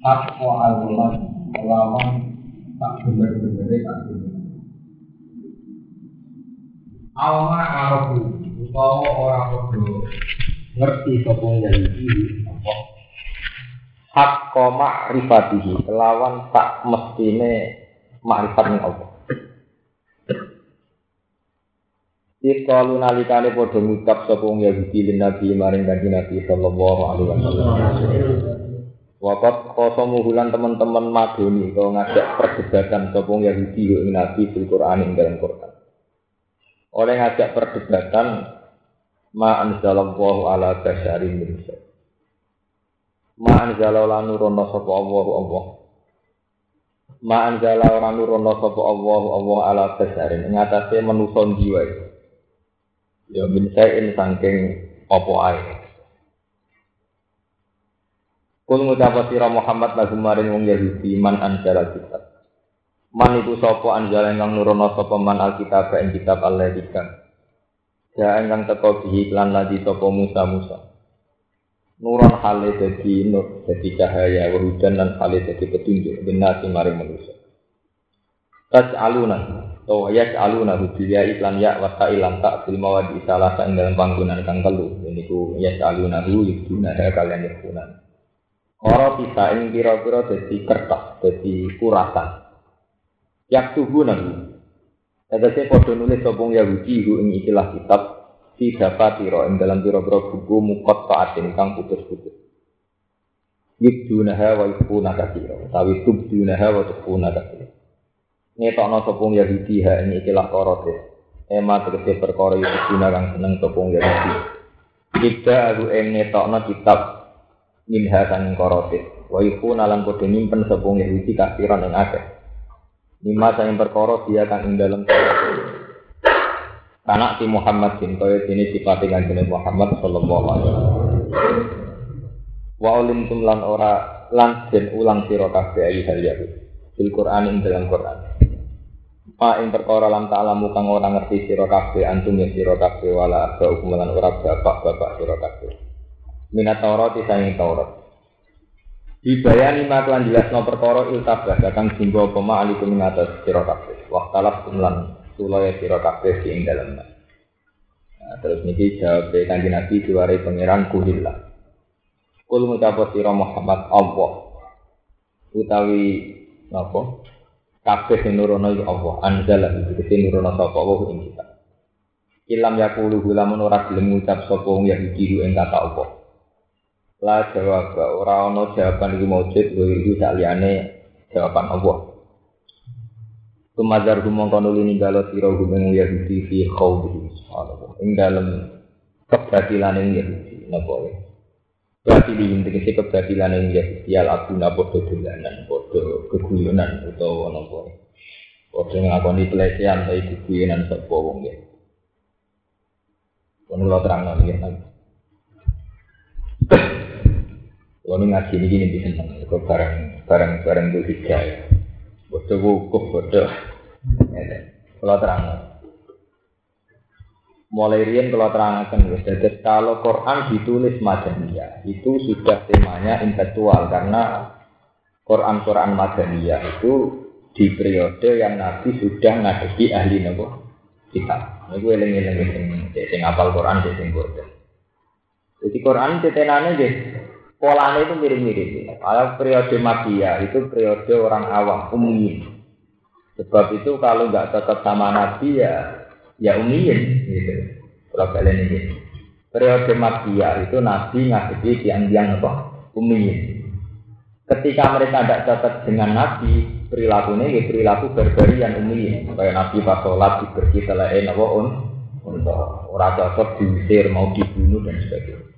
Takwa al-Quran melawan tak bener-bener bener. Awama arabu utawa ora padha ngerti sapa Yahudi apa hak koma rifatihi kelawan tak mestine makrifat ning Allah. Ikalu nalikane padha ngucap sapa Yahudi lin Nabi maring kanjeng Nabi sallallahu alaihi wasallam. Wakat kosomu bulan teman-teman madoni kau ngajak perdebatan sopong Yahudi ing Nabi fil Quran ing dalam Quran. Oleh ngajak perdebatan ma anzalallahu ala basyari min Ma anzalallahu lanu rono sapa Allah Allah. Ma anzalallahu lanu rono sapa Allah Allah ala basyari ing atase manusa jiwa. Ya min saking saking apa ae. Kul ngucapa sira Muhammad lagu maring wong Yahudi man anjala kitab. Man iku sapa anjala ingkang nurono sapa man alkitab ing kitab Allah dikang. Ya ingkang teko bihi lan ladi sapa Musa Musa. Nuron hale dadi nur dadi cahaya wa hujan lan hale dadi petunjuk binasi maring manusia. Tas aluna to ya aluna hudiya iklan ya wa ilam tak fil mawadi salah ing dalam panggonan kang telu niku ya aluna hu yuduna kalian yakunan. Ora bisa ing pira-pira dadi kertas, dadi kurasan. Yak tubuh nabi. Tegese padha nulis sapa Yahudi hu ing ikilah kitab si dafatira ing dalam pira-pira buku mukot taatin kang putus-putus. Yibdunaha wa yukuna kathira. Tawi tubdunaha wa tukuna kathira. Ngetokno sapa Yahudi ha ing ikilah korote. Ema tegese perkara yukuna kang seneng sapa Yahudi. Kita aku ing ngetokno kitab minha sang korote wa yukuna lan padha nyimpen sapa Yahudi kafiran ing akeh lima sang perkara dia kang ing dalem Karena si Muhammad bin kaya dene sifat kanjeng Muhammad sallallahu alaihi wasallam. Wa ulim lan ora lan ulang sira kabeh ayi hal ya. Fil Quran ing dalam Quran. Ma ing perkara lam ta'lamu kang ora ngerti sira kabeh antum ya sira kabeh wala ba hukum lan ora bapak-bapak sira minat Taurat disayang Taurat. Dibayani maklan jelasno perkara iltabah kakang jinggo pema alikum ing atas sira kabeh. Waqtalaf kumlan sulaya sira kabeh ing dalem. Nah, terus niki jawab kanjeng Nabi diwarai pangeran kuhillah. Kul ngucap sira Muhammad Allah. Utawi napa? Kabeh sing nurono iku Allah. Anzala iki nurono sapa Allah ing kita. Ilam yakulu lamun ora gelem ngucap sapa wong Yahudi ing kata Allah. La jawab ora ana jawaban iki maujud iki saliyane jawaban Allah. Tumazar gumong kono lini galo sira gumeng Yahudi fi khawdi subhanallah. Ing dalem kebatilan ing Yahudi napa ya. Inti kesi kebatilan ing Yahudi al abuna podo dolanan, podo keguyonan utawa napa ya. Podo ngakoni pelecehan tapi keguyonan sapa wong ya. Kono lo terang nang ya. Kalau ngaji ini gini bisa kok barang barang barang itu hijau. Bodoh wukuf bodoh. Kalau terang, mulai rian kalau terangkan jadi kalau Quran ditulis madaniyah itu sudah temanya intelektual karena Quran Quran madaniyah itu di periode yang Nabi sudah ngadepi ahli nopo kita. Ini gue eling eling sing sing apal Quran sing bodoh. Jadi Quran cetenane deh polanya itu mirip-mirip. Kalau periode magia itu periode orang awam, umum. Sebab itu kalau nggak tetap sama Nabi ya ya umiyin gitu. Kalau kalian ini periode magia itu Nabi ngadepi tiang-tiang apa? Umiyin. Ketika mereka tidak cocok dengan Nabi, perilakunya ya perilaku berbarian umiyin. Kayak Nabi pas sholat diberki selain apa un, untuk orang cocok diusir, mau dibunuh dan sebagainya.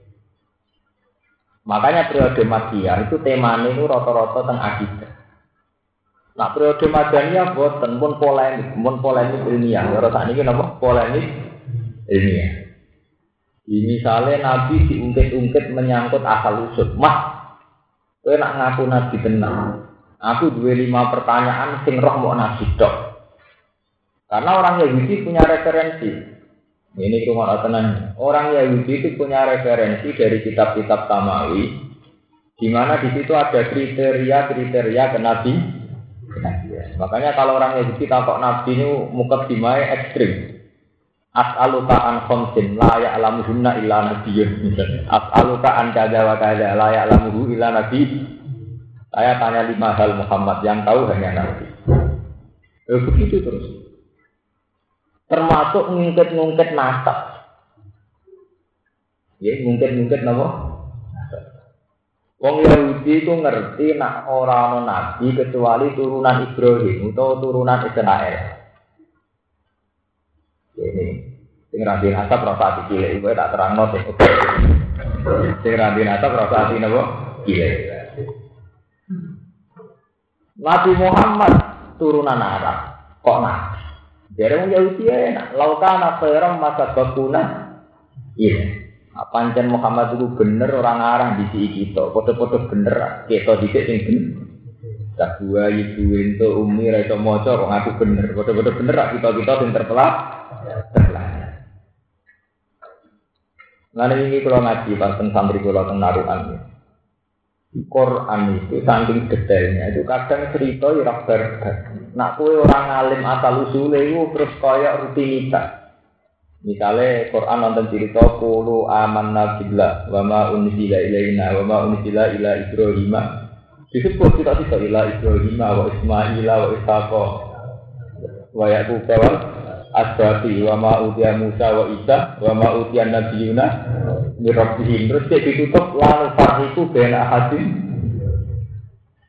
Makanya periode Madiyah itu temanya itu rata-rata tentang akidah. Nah periode Madaniyah boten pun polemik, pun polemik ilmiah. Ya saat ini kenapa polemik ilmiah? Ini misalnya Nabi diungkit-ungkit menyangkut asal usul. Mah, kowe nak ngaku Nabi tenang. Aku dua lima pertanyaan sing roh mau Nabi dok. Karena orang Yahudi punya referensi. Ini cuma tenang. Orang Yahudi itu punya referensi dari kitab-kitab Samawi. Di mana di situ ada kriteria-kriteria kenabi, kenabian. Makanya kalau orang Yahudi takut nabi ini muka dimai ekstrim. As'aluka an khamsin la ya'lamuhunna illa nabiyyun. As'aluka an kada wa kada la ya'lamuhu illa nabi. Saya tanya lima hal Muhammad yang tahu hanya nabi. Eh, begitu terus. Termasuk ngungkit-ngungkit nasab. Ya, ngungkit-ngungkit nama. Wong Yahudi itu ngerti nak orang nabi kecuali turunan Ibrahim atau turunan Israel. Ini sing rabi asap rasa hati cilik iku tak terangno sing sing rabi asap rasa hati napa cilik. Nabi Muhammad turunan Arab kok nabi. Jadi wong Yahudi enak, laukan apa masa bakuna. Iya. Apa ancen Muhammad itu bener orang arah di sini kita, foto-foto bener, kita di sini bener. Tak dua ibu itu umi rasa moco kok ngaku bener, foto-foto bener kita kita yang terpelak. Nah ini kalau ngaji pas santri kalau tentang naruhan Quran itu saking detailnya itu kadang cerita ya rak Nak kue orang alim asal usul itu terus kaya rutinitas. Misalnya Quran nonton cerita kulu aman nabilah wa ma unzila ilaina wa ma unzila ila Ibrahim. Disebut kita kita ila Ibrahim wa Ismail wa Ishaq wa Yaqub asbabi wa ma utia Musa wa Isa wa ma utia Yuna mirabbihim terus dia ditutup lalu fariku ben ahadim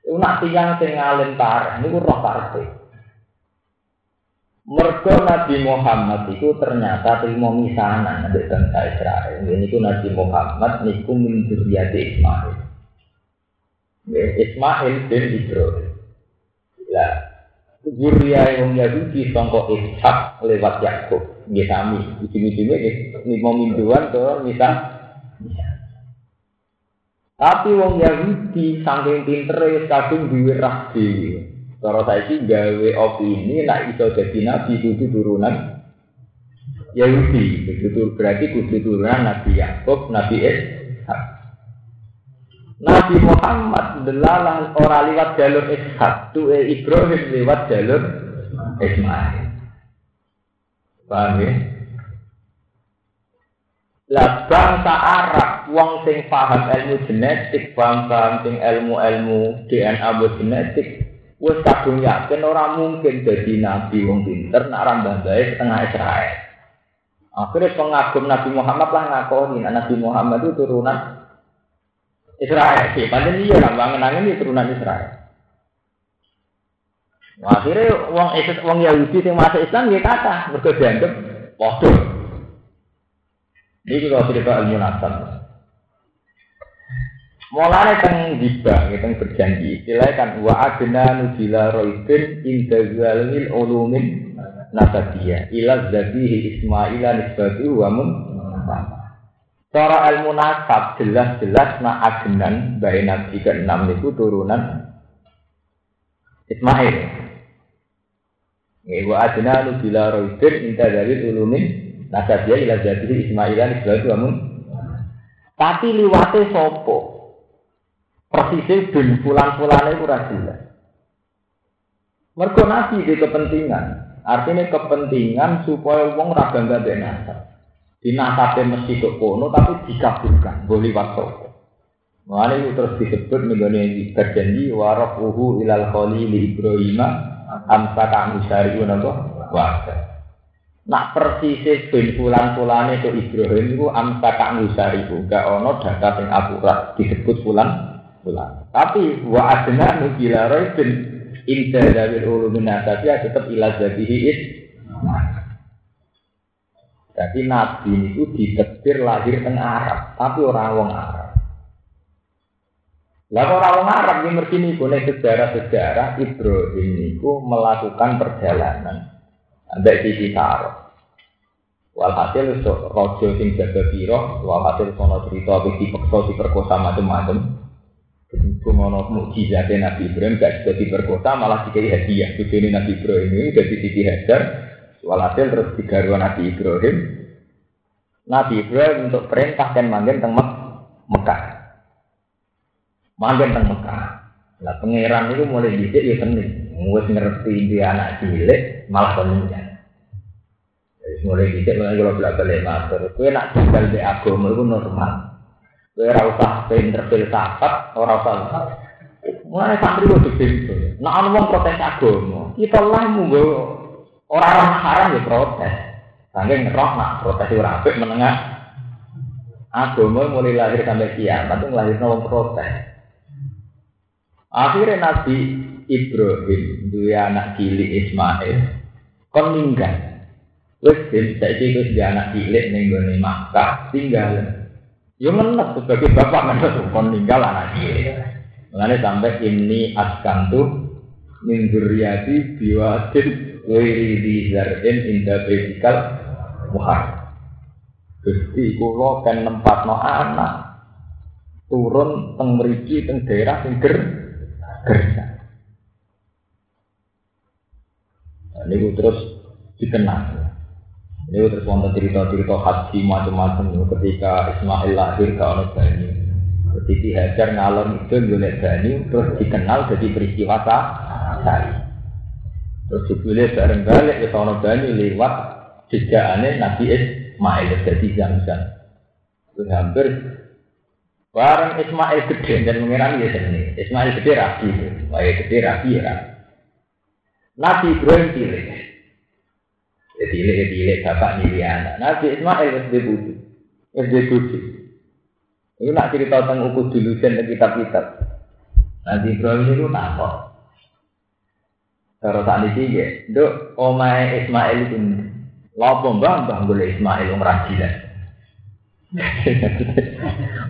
itu nak tiang sing ngalim tar ini roh partai Mergo Nabi Muhammad itu ternyata terima misanan dari bangsa Israel. Ini ku Nabi Muhammad niku min Ismail. Ismail bin Ibrahim. Ya, Zuriya yang Yahudi sangka Ishak lewat Yakub. Nggih sami, ujung-ujungnya nggih lima mingguan to misal. Tapi wong Yahudi saking pintere kadung duwe rah dhewe. Cara saiki gawe opini nek iso dadi nabi kudu turunan Yahudi. Itu berarti kudu turunan Nabi Yakub, Nabi Ishak. Nabi Muhammad delalah ora liwat jalur Ishak, tuh Ibrahim lewat jalur Ismail. Paham ya? Lah bangsa Arab wong sing paham ilmu genetik, paham sing ilmu-ilmu DNA genetik, wis kadung yakin ora mungkin jadi nabi wong pinter nak rambah bae setengah Israel. Akhirnya pengagum Nabi Muhammad lah ngakoni Nabi Muhammad itu turunan Israel sih, pancen iya lah bangun angin turunan Israel. Akhirnya wong Islam wong Yahudi yang masuk Islam dia kata mereka dianggap padha. Ini kalau cerita ilmu nasab. Mulai teng giba, kita berjanji. Istilah kan wa adna nudila roibin inda zalil ulumin nasabiyah ila zabihi ismaila nisbatu wa mun Cara ilmu nasab jelas-jelas nak agenan bayi nabi ke-6 itu turunan Ismail. Wa adna lu bila roidin inta dari ulumin nasabiyah ila jadi Ismailan itu amun. Tapi liwate sopo. Persisnya bin pulang-pulangnya itu jelas. Mergo nabi di kepentingan. Artinya kepentingan supaya wong ra bangga nasab. Dinasabe mesti kok kono tapi dikabulkan, boleh waktu. Mulane itu terus disebut menggone berjanji warafuhu ilal khalili Ibrahim amsa kang syari'un apa? Wasa. Nak persis ben fulan-fulane itu Ibrahim itu amsa kang syari'u, gak ono data sing akurat disebut fulan fulan. Tapi wa adna nubila raibin inda dawil ulumin tapi tetap ilah jadihi is. Jadi Nabi itu ditebir lahir teng Arab, tapi orang wong Arab. Lah orang wong Arab ini ngerti nih boleh sejarah-sejarah Ibrahim itu melakukan perjalanan sampai sisi Saro. Walhasil rojo sing jaga piro, walhasil sono cerita di di perkosa macam-macam. Berhubung ono mukjizatnya Nabi Ibrahim gak juga diperkosa malah dikai hadiah. Tujuan Nabi Ibrahim ini udah di sisi Hajar, Walhasil terus digaruh Nabi Ibrahim. Nabi Ibrahim untuk perintah dan manggil tentang Mekah. Makin teng Mekah. Lah pangeran itu mulai dhisik ya seneng. Wis ngerti dia anak cilik malah penunjan. Wis mulai dhisik mulai kula balik matur. Kowe nak tinggal di agama iku normal. Kowe ora usah pinter filsafat, ora usah Mulai santri itu pintu. Nah, anu wong protes agama. Kita lah munggo orang haram ya protes. Saking roh nak protes ora apik menengah. Agama mulai lahir sampai kiamat itu lahir wong protes. Akhirnya Nabi Ibrahim dua anak cilik Ismail kon ninggal. Den saiki dia anak cilik ning Makkah tinggal. Yo menep sebagai bapak menep kon ninggal anak. Mulane sampai ini askantu min dzurriyyati biwadin ghairi di zar'in inda baitikal. Gusti kula kan nempatno anak turun teng mriki teng daerah sing ger kerja. Nah, ini terus dikenal. Ini terus wonten cerita-cerita haji macam-macam ketika Ismail lahir ke anak bani. Ketika Hajar ngalor itu golek bani terus dikenal jadi peristiwa sari. Terus dipilih bareng balik ke anak bani lewat jejakane Nabi Ismail jadi Zamzam. Itu hampir Barang Ismail gede dan mengira ya sini. Ismail gede rapi, wah gede rapi ya. Nabi Ibrahim pilih. Pilih, ya pilih, bapak milih anak. Nabi Ismail SD budi, SD budi. Ini nak cerita tentang ukur dulu dan kitab-kitab. Nabi Ibrahim itu nakok. Kalau saat ini ya, dok, omai Ismail itu, lopo mbak mbak boleh Ismail umrah gila.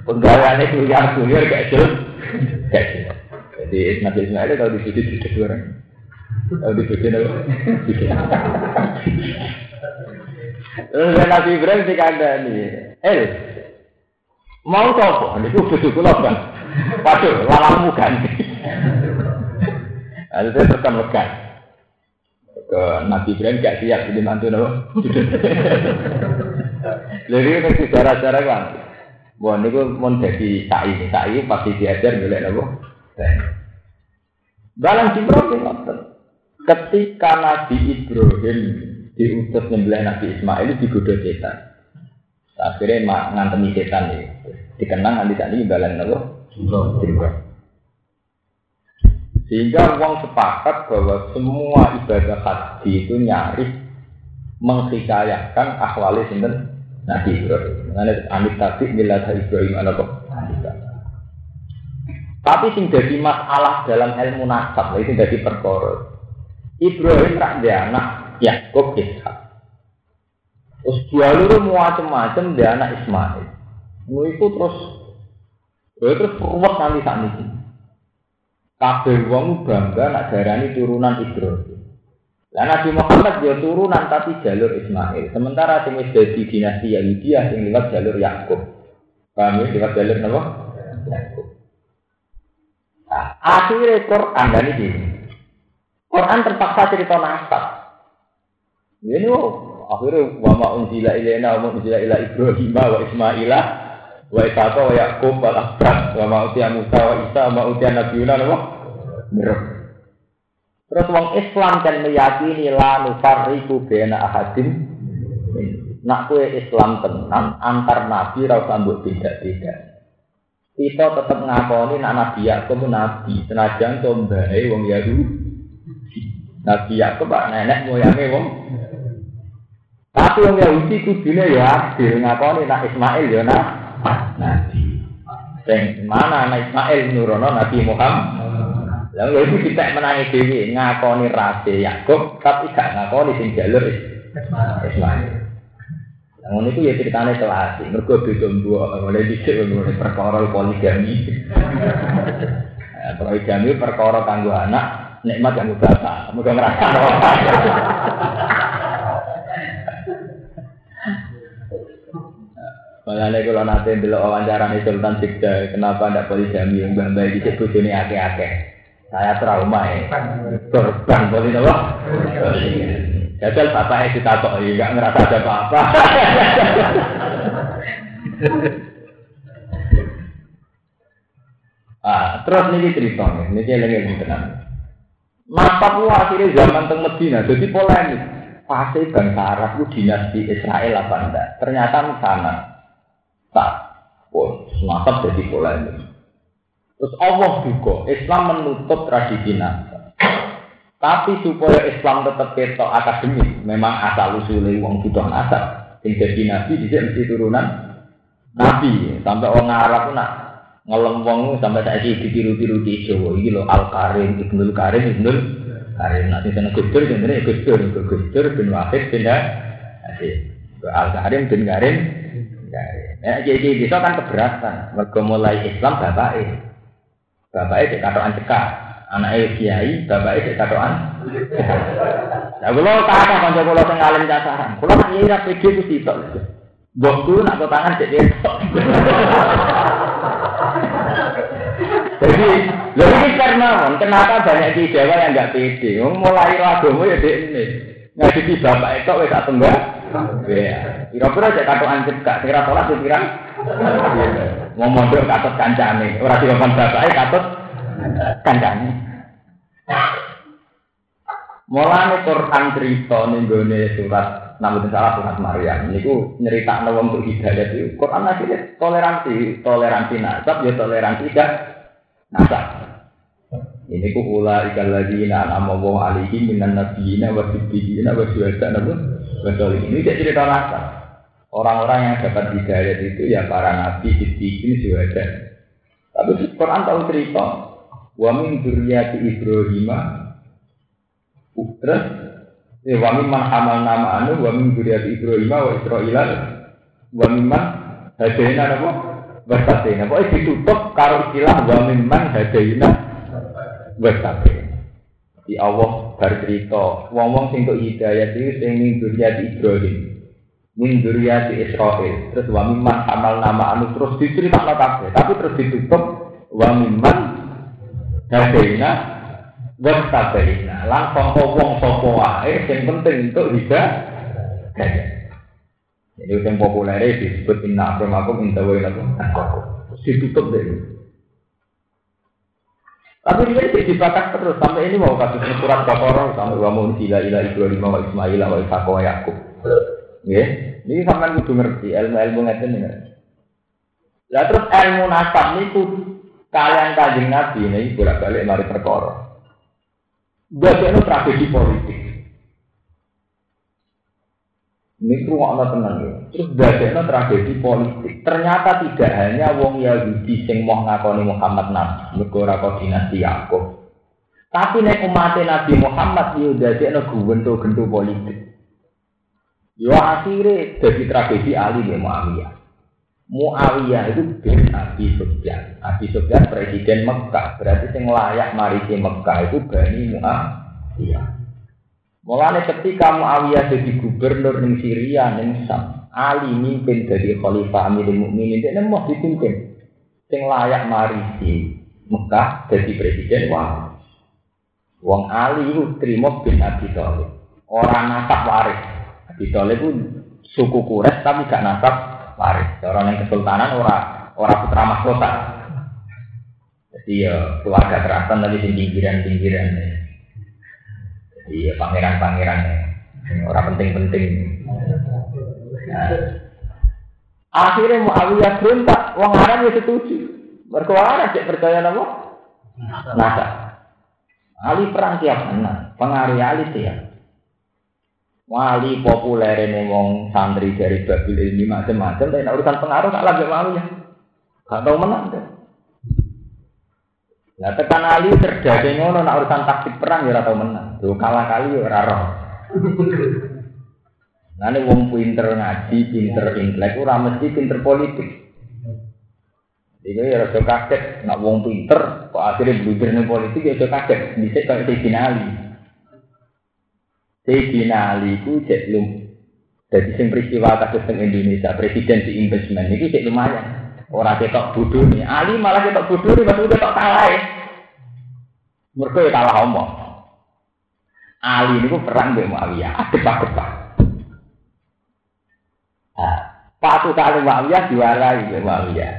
Penggawaannya kuliah gak jelas. Gak jelas. Jadi Nabi Ismail kalau di sini di orang. Kalau di sini apa? Terus Nabi Ibrahim nih. Eh, mau? Ini tuh betul betul apa? Waduh, lalamu ganti. Lalu saya tekan. Ke Nabi Ibrahim gak siap jadi mantu nopo. Jadi itu sejarah-sejarah kan. Wah, ini mau jadi sa'i, sa'i pasti diajar boleh nopo. Dalam Ibrahim Ketika Nabi Ibrahim diutus nyembelih Nabi Ismail digoda setan. Akhirnya mak ngantemi setan ini. Dikenang nanti tadi balan nopo. Sehingga uang sepakat bahwa semua ibadah haji itu nyaris menghikayakan akhwali sinten Nabi Ibrahim. Mengenai amit tadi milah Ibrahim anak kok. Tapi sing jadi masalah dalam ilmu nasab, itu jadi perkara. Ibrahim rak dia anak Yakub Ishak. Terus dua luru macam-macam dia anak Ismail. Mau itu terus, terus ruwet nanti saat ini. Kabeh wong bangga nak darani turunan Ibrahim. Lah Nabi Muhammad dia turunan tapi jalur Ismail. Sementara sing wis dinasti Yahudi sing lewat jalur Yakub. Paham ya lewat jalur napa? Yakub. Nah, akhirnya Quran dan ini. Quran terpaksa cerita nasab. Ini oh, akhirnya wa ma unzila ilaina wa unzila ila Ibrahim wa Ismaila wa Ishaq wa Yakub wa Abraham wa ma utiya Musa wa Isa wa ma utiya Nabiuna? Mirab. Terus wong Islam kan meyakini la nufarriqu baina ahadin nak kue Islam tenan antar nabi ra usah mbok beda-beda. Kita tetap ngakoni nak nabi Yakub nabi, senajan to mbae wong Yahudi. Nabi Yakub pak nenek moyange wong tapi wong Yahudi kudune ya adil ngakoni nak Ismail ya nak nabi. Sing mana anak Ismail nurono Nabi Muhammad Lalu itu kita menangi dewi ngakoni rase Yakub, tapi gak ngakoni sing jalur Ismail. Namun itu ya ceritanya kelas, mereka beda dua, mulai dicek mulai perkara poligami. Poligami perkara kanggo anak, nikmat kanggo bapak, mudah ngerasa Makanya kalau nanti dulu wawancara nih Sultan Sikda, kenapa tidak poligami yang bambang dicek ini ake-ake. Saya trauma ya. Korban boleh nopo. Jajal bapaknya kita kok nggak ngerasa ada apa-apa. ah, terus niki cerita nih, niki lagi tenan. Masa ku akhirnya zaman teng Medina, jadi polemik. Pasti bangsa Arab itu dinasti Israel apa enggak? Ternyata sana. Tak, pun masa jadi polemik. Terus Allah juga, Islam menutup tradisi nasab. Tapi supaya Islam tetap ketok akademik, memang asal usulnya uang butuh nasab. Yang jadi nabi, mesti turunan nabi. Sampai orang Arab nak ngelem wong sampai saiki ditiru-tiru di Jawa iki lho Al Karim Ibnul Karim Ibnul Karim nanti sana Gus Dur jenenge Gus Dur Gus Dur bin Wahid bin Al Karim bin Karim Ya, jadi bisa kan keberatan. Mergo mulai Islam bapake. Bapake cek katokan cekak. Anake kiai, bapake cek katokan. Lah kula kata kanca kula sing alim cacahan. Kula nak ngira pede ku sitok. Mbokku nak tangan cek Jadi, lebih karena kenapa banyak di Jawa yang nggak pede? Mulai agama ya dek ini. Ngaji bapak itu wes tak tunggal. Ya, kira-kira cek kartu anjir kak, kira sholat ya kira. Mau mondok katut kancane, orang di depan bapak katut kancane. Mulane Quran cerita gone surat namun salah surat Maryam niku nyerita wong untuk hidayah itu Quran akhirnya toleransi toleransi nasab ya toleransi dah nasab. Ini ku ula ikal lagi na nama wong alihi minan nabiyina wa siddiqina wa syuhada nabu betul ini tidak cerita nasab. Orang-orang yang dapat hidayah itu ya para nabi, siddiqin, syuhada. Tapi Quran tahu cerita wa min dzurriyyati Ibrahim terus ya wa min man hamal nama anu wa min dzurriyyati Ibrahim wa Israil wa min man hadaina napa Wasatena. Pokoknya ditutup karo istilah wa mimman hadaina wasatena. Di Allah bercerita, wong-wong sing kok hidayah itu sing ning di Ibrahim. Ning di Israel. Terus wa mimman amal nama anu terus diceritakno kabeh, tapi terus ditutup wa mimman hadaina wasatena. Langsung wong sapa wae sing penting untuk hidayah. Jadi yang populer disebut inna akramakum inta wa ilakum Ditutup deh. Tapi dia tidak dibatas terus sampai ini mau kasus surat Baqarah sampai wa mun ila ila Ibrahim wa Ismail wa Ishaq wa Yakub. Ya, ini sampean kudu ngerti ilmu-ilmu ngeten ini. Lah terus ilmu nasab niku kalian kanjeng Nabi ini bolak-balik mari perkara. Bagian tragedi politik. Ini rumah tenang ya. Terus dadekno tragedi politik. Ternyata tidak hanya wong Yahudi sing mau ngakoni Muhammad Nabi, mergo ora dinasti Yakub. Tapi nek umat Nabi Muhammad yo dadekno gento-gento politik. Yo akhirnya jadi tragedi Ali ya Muawiyah. Muawiyah itu bin Abi Sufyan. Abi Sufyan presiden Mekah. Berarti sing layak marisi Mekah itu Bani Muawiyah. Mulane ketika Muawiyah jadi gubernur ning Syria ning Sam, Ali mimpin jadi khalifah Amirul Mukminin dia mau dipimpin. Sing layak marisi Mekah jadi presiden wah. Wong Ali itu terima bin Abi Thalib. Orang nasab waris. Abi Thalib itu suku Quraisy tapi gak nasab waris. Orang yang kesultanan orang orang putra mahkota. Jadi ya keluarga keraton tadi pinggiran-pinggiran. Iya pangeran-pangeran orang penting-penting. Nah. Akhirnya Muawiyah berontak, wong Arab ya setuju. Mereka Arab cek percaya nama? Nasa. Ali perang tiap mana? Pengaruh Ali tiap. Wali populer ini wong santri dari Babil ilmi macam-macam, tapi urusan pengaruh kalah gak mau ya. Gak tau menang deh. Nah tekan Ali terjadi ngono nak urusan taktik perang ya ora tau menang. Tuh kalah kali ya ora roh. Nah wong pinter ngaji, pinter intelek ora mesti pinter politik. Jadi ya rasa kaget, nak wong pinter, kok akhirnya belajar nih politik ya rasa kaget. Bisa kayak Sayyidina Ali. Sayyidina Ali ku cek lum. Jadi sing peristiwa kasus Indonesia, presiden di investment itu cek lumayan. Orang ketok bodoh nih. Ali malah ketok bodoh nih, maksudnya ketok kalah ya. Mereka ya kalah omong. Ali ini perang dengan Muawiyah, adep-adep. Nah, patu kali Muawiyah diwarai dengan Muawiyah.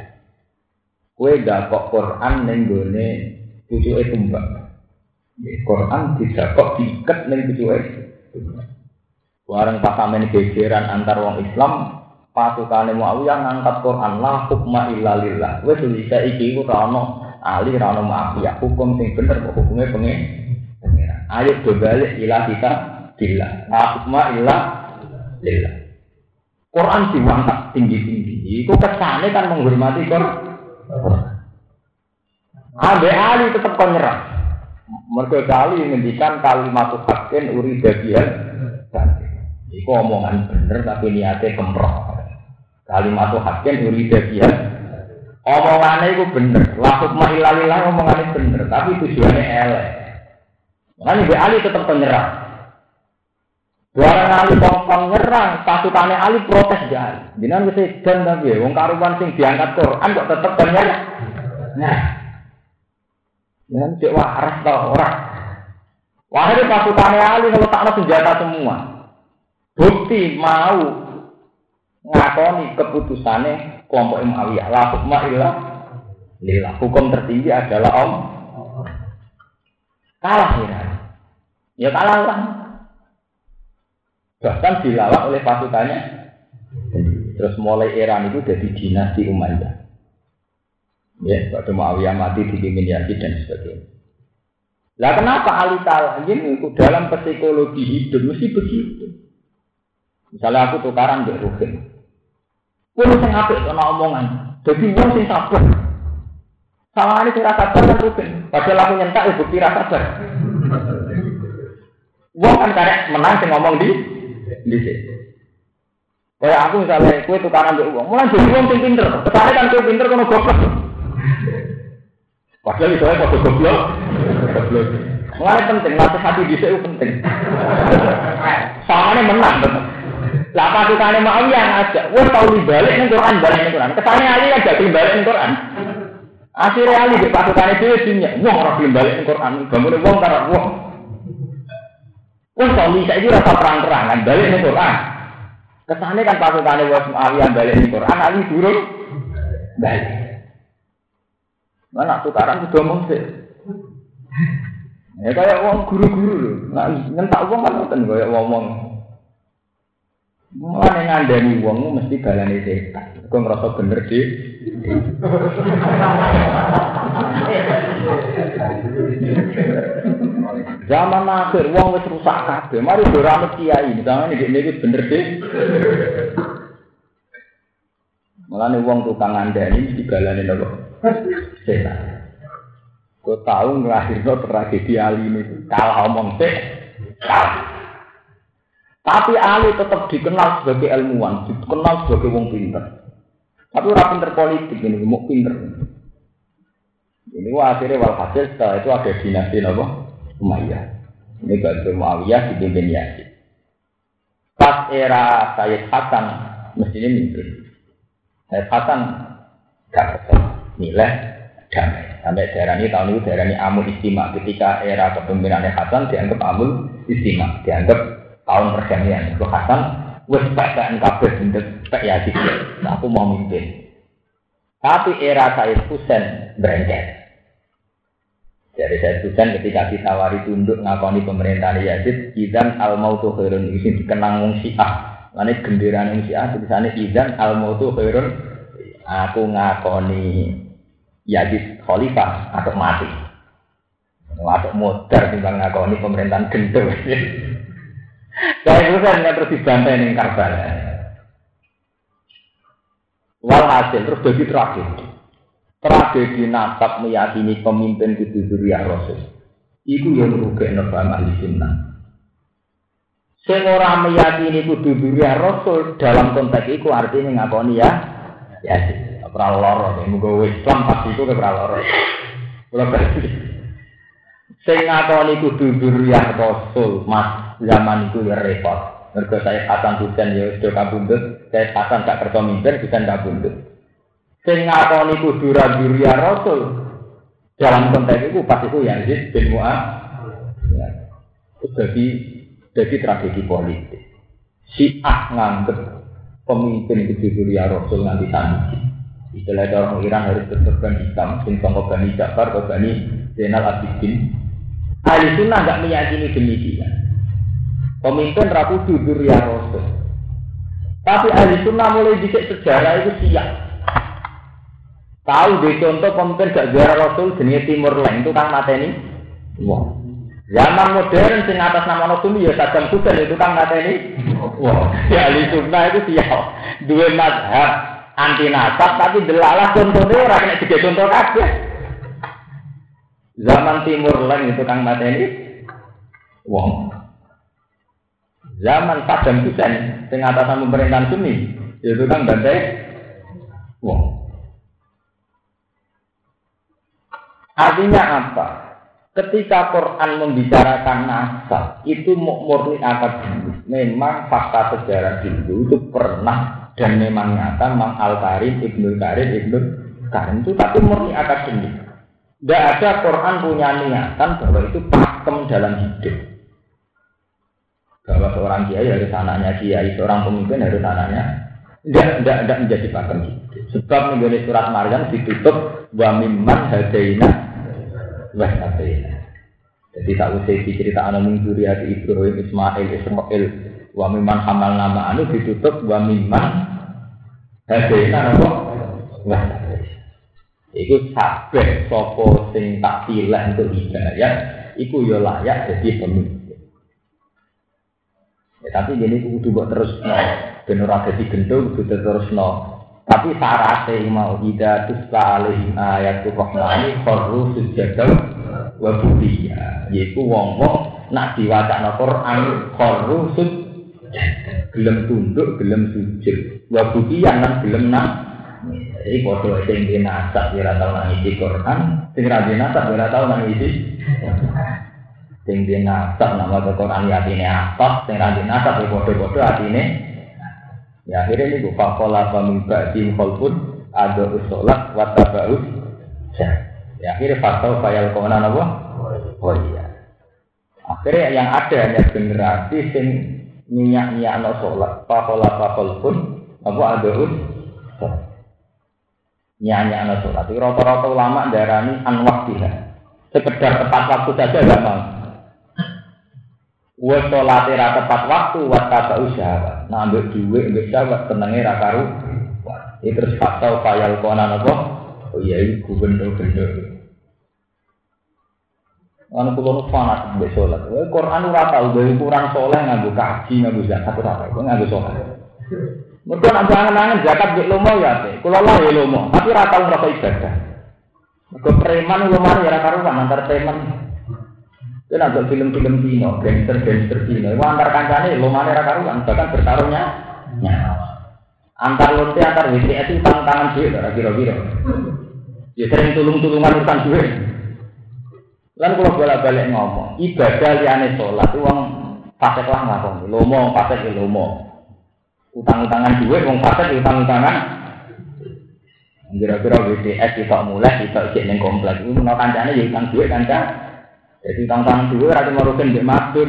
Kue kok Quran ning gone pucuke tumbak. Quran tidak kok diikat ning pucuke tumbak. Warang pas sampeyan gegeran antar wong Islam, pasukane Muawiyah ngangkat Quran la hukma illa lillah. Wis bisa iki ku ora ono ora ono mafia. Hukum sing bener kok hukume pengen. Ayo berbalik ila kita bila. La hukma illa lillah. Quran diangkat tinggi-tinggi. Iku kesane kan menghormati Quran. Abe Ali tetap kau. Mereka kali ngendikan kalimat hakin uri bagian. Iku omongan bener tapi niatnya kemroh. Kalimat hakin uri bagian. Omongannya itu bener. Lakuk mahilalilah omongannya bener. Tapi tujuannya elek. Makanya Abe Ali tetap penyerah. Barang Ali kongkong nyerang, pasukannya Ali protes jalan. Jangan bisa dan tapi wong karuan sing diangkat Quran kok tetep banyak. Nah, jangan cek waras tau orang. Wahai pasukannya Ali tak senjata semua. Bukti mau ngakoni keputusannya kelompok Muawiyah. La hukma illa lillah. Hukum tertinggi adalah om. Kalah ya. Ya kalah lah. Bahkan dilawan oleh pasukannya. Terus mulai era itu jadi dinasti Umayyah. Ya, pada Muawiyah mati dipimpin Yazid dan sebagainya. Lah kenapa Ali Talagin itu dalam psikologi hidup mesti begitu? Misalnya aku tukaran di Ruhin. Pun sing apik kena omongan. Jadi wong sing sabar. Sama ini rasa sabar kan Ruhin. Padahal aku nyentak ya bukti rasa sabar. Wong kan karek menang sing ngomong di di sini. Kayak aku misalnya, kue tukaran di uang, mulai jadi uang sing pinter. Ke sana kan kue pinter kono goblok. Padahal itu ya kode goblok. Goblok. Mulai penting, latih hati sini penting. Soalnya menang betul. Lah pasukannya mau yang aja, wah tahu balik nih Quran balik nih Quran. Kesannya Ali kan jadi balik Quran. Akhirnya Ali di pasukannya dia dunia, wah orang balik nih Quran. Bangun wong karena wah Wong suami saya itu rasa perang-perangan balik nih Quran. Kesannya kan pasukannya was Muawiyah balik nih Quran, Ali turun balik. Mana tukaran sudah sih. Ya kayak uang guru-guru loh. Nah, nyentak uang kan ngoten kayak ngomong. Mulane ngandani wong mesti balane setan. Kok ngerasa bener di. Zaman akhir wong wis rusak kabeh. Mari do rame kiai, misalnya iki iki bener di. Mulane wong tukang ngandani mesti balane napa? Setan. Kau tahu ngelahirno tragedi Ali ini kalah omong sih. Tapi Ali tetap dikenal sebagai ilmuwan, dikenal sebagai wong pinter. Tapi orang pinter politik ini, mau pinter. Ini wah, akhirnya walhasil setelah itu ada dinasti apa? Umayyah. Ini Batu Muawiyah dipimpin Yazid. Pas era Sayyid Hasan mestinya mimpin. Sayyid Hasan gak kesel, nilai damai. Sampai daerah ini tahun itu daerah ini Amul Istimewa. Ketika era kepemimpinannya Hasan dianggap Amul Istimewa, dianggap tahun perdamaian. Itu Hasan wes bacakan kabeh bentuk Pak Yazid. Aku mau mimpin. Tapi era Said Husain berengket. Jadi saya Husain ketika ditawari tunduk ngakoni pemerintahan Yazid, idan al mautu khairun ini dikenang wong Syiah. Lalu genderaan wong Syiah tulisannya idan al mautu khairun. Aku ngakoni Yazid khalifah atau mati. Atau modar timbang ngakoni pemerintahan gendeng. Saya itu kan terus dibantai ning Karbala. Walhasil terus jadi tragedi. Tragedi nasab meyakini pemimpin itu Zuriyah Rasul. Iku yang merugikan nafam ahli sunnah. Sing ora meyakini kudu Zuriyah Rasul dalam konteks itu artinya ngakoni ya. Ya sih, ora loro, muga Islam pasti itu ora loro. Ora. Sing ngakoni kudu Zuriyah Rasul, Mas, zaman itu ya repot. Mergo saya Hasan Husain ya sudah kabundut, saya Hasan gak kerja mimpin, Husain kabundut. Sing ngakoni kudu Zuriyah Rasul dalam konteks itu pas itu Yazid bin Mu'ad. Ya. Jadi jadi tragedi politik. Si Ah nganggep pemimpin itu Zuriyah Rasul nganti tadi. Istilah orang Iran harus berkorban hitam, sing sangka Bani Ja'far Bani Zainal Abidin. Ahli sunnah nggak meyakini demikian. Pemimpin rapu jujur ya Rasul. Tapi ahli sunnah mulai dicek sejarah itu siap. Tahu deh contoh pemimpin gak juara Rasul jenis Timur Leng itu kan mateni. Wah. Zaman modern sing atas nama Rasul ya Saddam Hussein itu kan mateni. Wah. Ya ahli sunnah itu siap. Dua mazhab anti nasab tapi delalah contohnya orang kena tiga contoh kabeh. Zaman Timur Leng itu kang mateni wong. Zaman Saddam Hussein sing atasan pemerintahan Sunni itu kan bantai wong. Artinya apa? Ketika Quran membicarakan nasab, itu murni akademis. Memang fakta sejarah dulu itu pernah dan memang nyata Mang Al Karim Ibnu Karim Ibnu Karim itu tapi murni akademik. Tidak ada Quran punya niatan bahwa itu pakem dalam hidup. Bahwa seorang kiai harus anaknya kiai, seorang pemimpin harus anaknya. Tidak, tidak, tidak menjadi pakem hidup. Sebab menjadi surat Maryam ditutup wa mimman hadaina wa hadaina. Jadi tak usah cerita anak minggu Ibrahim, Ismail, Ismail, Wa miman hamal nama anu ditutup wa miman hadaina apa? Wah. Iku kabeh sapa sing tak pilih untuk hidayah iku ya layak jadi pemimpin. Ya, tapi gini kudu buat terus no, ben ora dadi gendong kudu terus no. Tapi syaratnya mau ida tusla alaihim ayat rahmani kharru sujadau wa budiya. Yaiku wong-wong nak diwaca Quran kharru sujadau gelem tunduk, gelem sujud. Wa bukiyan lan gelem nak. Jadi foto sing di nasab ora tau nangisi Quran, sing ra di nasab ora tau. Sing di nasab nama Quran ya atine apa, sing ra di nasab ya foto-foto atine. Ya akhirnya ini gue fakola pamimba di pun ada usolat watabaus. Ya akhirnya fakta fayal kona apa? Oh iya. Akhirnya yang ada hanya generasi sing minyak minyak no sholat pakola pakol pun apa ada un minyak no sholat rata-rata ulama darani anwak dia sekedar tepat waktu saja gak mau Wa sholat era tepat waktu wa kata usaha. Nah ambil duit ambil sahabat tenangnya rakaru. Itu terus fakta fayal konan apa? Oh iya ini gubernur-gubernur. Ana kula nu fanat mbek salat. Kowe Quran ora tau gawe ukuran saleh nganggo kaji nganggo zakat ora tau. Nganggo salat. Mergo nek angen-angen zakat mbek lomo ya ate. Kula lah ya lomo, tapi ora tau ngrasa ibadah. Mergo preman lomo ya ora karuan antar preman. Itu nak film-film Cina, gangster-gangster Cina. Itu antar kancane lomane ora karuan, bahkan bertarungnya. Antar lonte antar WTS itu tangan duit, kira-kira. Ya sering tulung-tulungan urusan duit. Lan kalau bolak-balik ngomong, ibadah liane sholat uang fasek lah lomo fasek ya lomo. Utang-utangan duit, uang fasek ya utang-utangan. Kira-kira WDS kita mulai, kita isi neng komplek. Ini mau kancane ya utang duit kanca. Jadi utang-utangan duit, rasa ngurusin di masjid.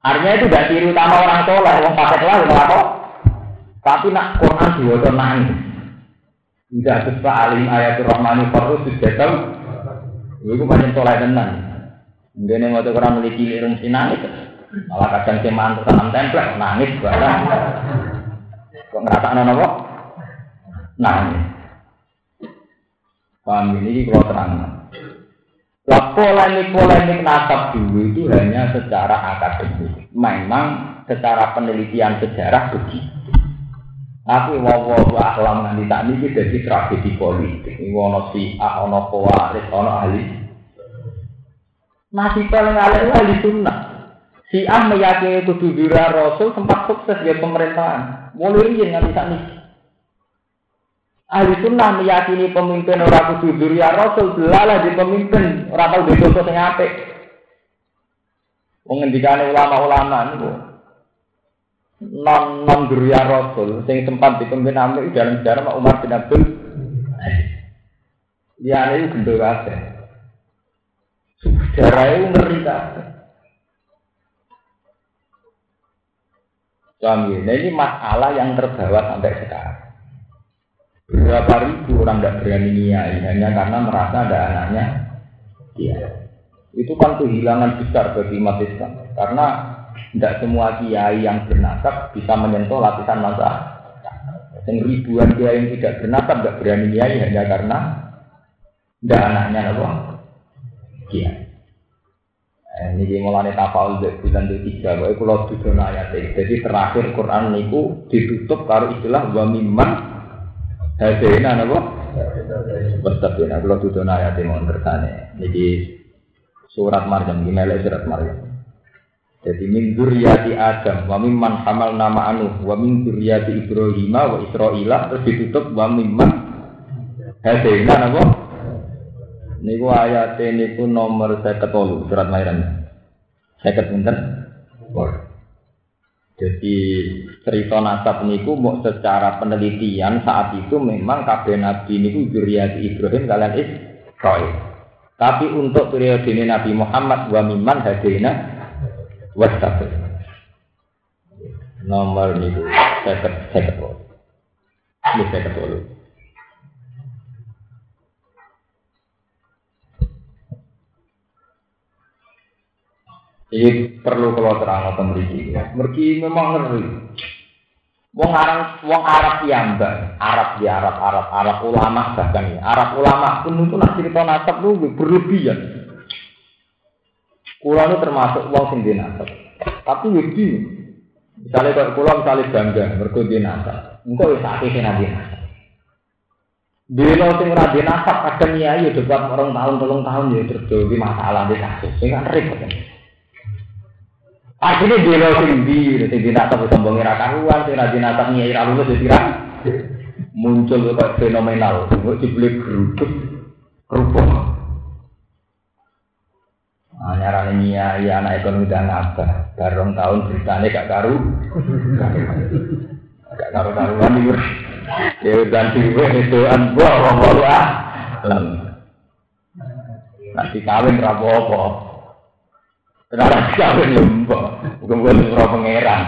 Artinya itu gak ciri utama orang sholat, uang fasek lah, ngakon. Tapi nak Quran diwajib nangis. Tidak sesuai alim ayat Rahmani Farus sudah Iku banyak soleh tenan. Mungkin waktu kurang memiliki lirung si nangis, malah kadang mantu tanam templek nangis barang. Kok ngerasa anak apa? Nangis. Paham ini kalau terang. Lah polemik-polemik nasab dulu itu hanya secara akademik. Memang secara penelitian sejarah begitu. Tapi wawo ahlam nanti tak ini jadi tragedi politik. Ini wono si ah ono pewaris ono ahli. Masih paling ahli ahli sunnah. Si ah meyakini itu dudura Rasul sempat sukses di pemerintahan. Mulai ini nggak bisa nih. Ahli sunnah meyakini pemimpin orang kudu ya Rasul belalah di pemimpin orang tahu di dosa yang apik. Mengendikane ulama-ulama itu non non durya rasul sing sempat dipimpin Amir dalam sejarah Pak Umar bin Abdul Ya ini gendul kabeh. Sejarah itu ngeri. Suami, nah ini masalah yang terbawa sampai sekarang. Berapa ribu orang tidak berani niai hanya karena merasa ada anaknya dia. Itu kan kehilangan besar bagi umat Islam. Karena tidak semua kiai yang bernasab bisa menyentuh lapisan masa. Yang ribuan kiai yang tidak bernasab tidak berani niai hanya karena tidak anaknya apa? Kiai. Eh, ini mulai tafal bulan tiga, bahwa kalau tujuh ayat Jadi terakhir Quran niku ditutup kalau istilah wa hadena napa? Wastabina kalau tujuh ayat yang mau kersane. Jadi surat Maryam gimana surat Maryam. Jadi min dzurriyyati Adam wa mimman hamal nama anu wa min dzurriyyati Ibrahim wa Israila terus ditutup wa mimman hadena napa? Niku ayat niku nomor saya ketolu surat Mairan. Saya pinten? Jadi cerita nasab niku mau secara penelitian saat itu memang kabeh nabi niku juriyati Ibrahim kalian Israil. Tapi untuk periode ini Nabi Muhammad wa miman hadina wastabir. Nomor niku saya ketolu. Ini saya ketolu. Ini perlu kalau terang atau meriki. Meriki memang ngeri. Wong Arab, wong Arab mbak, Arab di Arab, Arab, Arab ulama bahkan ya. Arab ulama pun itu nak cerita nasab lu berlebihan. Kulo termasuk wong sing nasab. Tapi wedi. Misalnya kalau kulo misalnya bangga mergo di nasab. Engko wis akeh sing di nasab. Dino sing ora di nasab kadang ya ya debat orang tahun, tolong tahun ya terjadi masalah di kasus. Sing kan repot. Akhirnya dia lo sing di, sing dinatap sombong ira karuan, sing natap nyai ra lulus ya Muncul kok fenomenal, kok dibeli geruduk, kerupuk. Ah, nyarane nyai anak ekonomi dan apa, bareng tahun beritanya gak karu, gak karu karuan di Ya dan diwe itu anbuah wawalu ah, Nanti kawin rapopo. Kenapa kawin lembah? Bukan surah pangeran.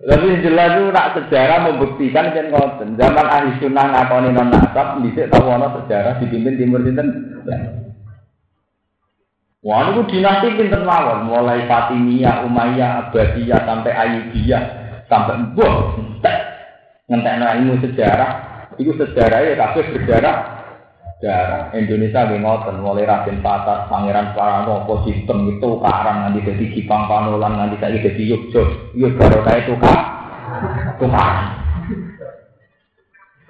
Tapi jelas itu nak sejarah membuktikan kan ngoten. Zaman ahli sunnah ngakoni non nasab, bisa tahu ana sejarah dipimpin timur sinten. Wah, itu dinasti pinter mawon, mulai Fatimiyah, Umayyah, Abbasiyah sampai Ayyubiyah sampai Mbah. Ngentekno ilmu sejarah, itu sejarah ya kabeh berjarah sejarah Indonesia nggih ngoten mulai Raden Patat, Pangeran Paranopo, sistem itu karang nanti jadi Kipang Panolan nanti saya jadi Yogyo, yo baru kayak itu kak, tukaran.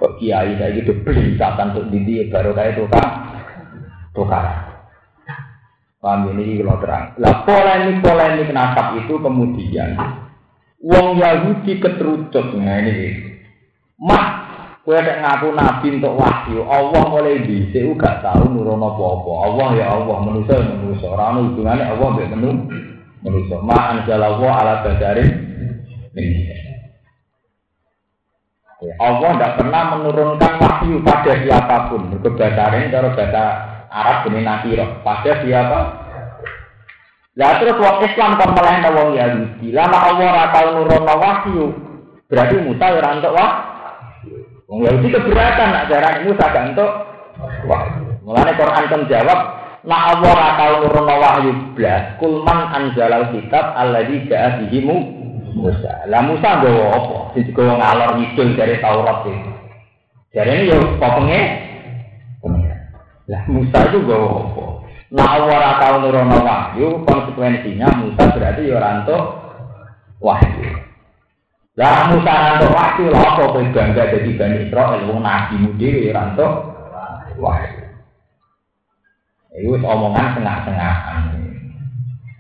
Kok kiai saya gitu catatan untuk didi baru kayak itu kak, tukaran. Paham ini kalau terang. Lah polemik polemik nasab itu kemudian Wong Yahudi keterucut nah ini. Mah Kowe nek ngaku nabi untuk wahyu, Allah oleh dhisik gak tau nurono apa-apa. Allah ya Allah, manusia ya manusia. Ora ono Allah mbek menu manusia. Ma anzalallahu ala badarin Allah tidak pernah menurunkan wahyu pada siapa pun. Kebesaran cara bahasa Arab ini nakiro. Pada siapa? Lah terus wong Islam kok melehno wong Yahudi. Lama Allah ora tau nurono wahyu. Berarti Musa ora entuk wahyu. Wong Yahudi keberatan nak darah Musa gak entuk wah. Mulane Quran kan jawab nak Allah ora tau wahyu blas kul man anzalal kitab alladzi ja'a bihi Musa. Lah Musa nggawa apa? Sing digawa ngalor ngidul dari Taurat. Jadi ini ya popenge Lah Musa itu gawa apa? Nah Allah ora tau wahyu, konsekuensinya Musa berarti ya ora entuk wahyu. Lah Musa ranto waktu lah apa kowe bangga dadi Bani Israil wong nabi mudi ranto wahyu. Iku omongan tengah-tengahan.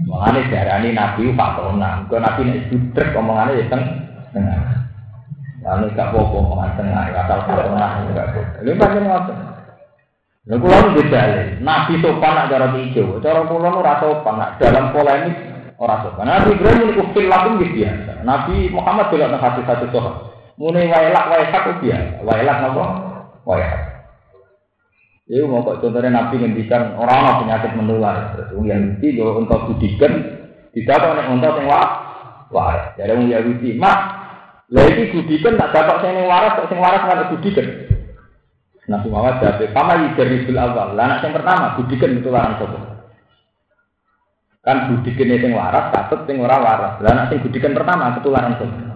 Mulane diarani nabi fatona. Kok nabi nek budrek omongane ya teng tengah. Lalu gak apa-apa omongan tengah, asal fatona enggak apa. Lha pancen ngoten. Lha kula beda Nabi sopan nak cara hijau, cara kula ora sopan nak dalam polemik Orang sopan. Nabi Ibrahim ini kufil lakum biasa. Nabi Muhammad juga nang hati satu sopan. Mulai wailak wailak itu biasa. Wailak apa? Wailak. Itu mau kok contohnya Nabi ngendikan orang orang penyakit menular. Terus yang itu kalau untuk budikan tidak kok nek untuk yang wah wah. Jadi yang Yahudi mak lagi budikan tak dapat yang waras, sing waras nggak budikan. Nabi Muhammad jawab, "Kama yidarisul awal." Lah anak yang pertama budikan itu larang sapa? Kan budikan sing waras, katut sing ora waras. Lah anak sing budikan pertama ketularan sapa?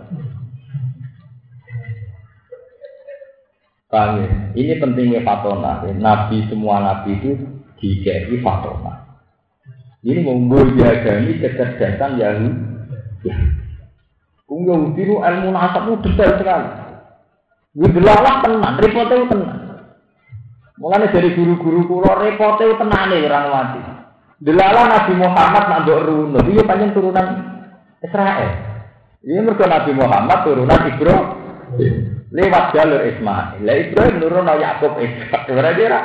Paham ya? Ini pentingnya fatona. Nabi semua nabi itu dikei fatona. Ini memboyagani kecerdasan Yahudi. Ya. Yahudi itu ilmu nasab itu detail sekali. Widelalah tenan, repotnya tenan. Mulanya dari guru-guru kulo repotnya tenan nih orang mati. Delala Nabi Muhammad nak dok runo, dia panjang turunan Israel. Ini mereka Nabi Muhammad turunan Ibro lewat jalur Ismail. Lah Ibrahim nurun Yakub Ishak. Berarti ra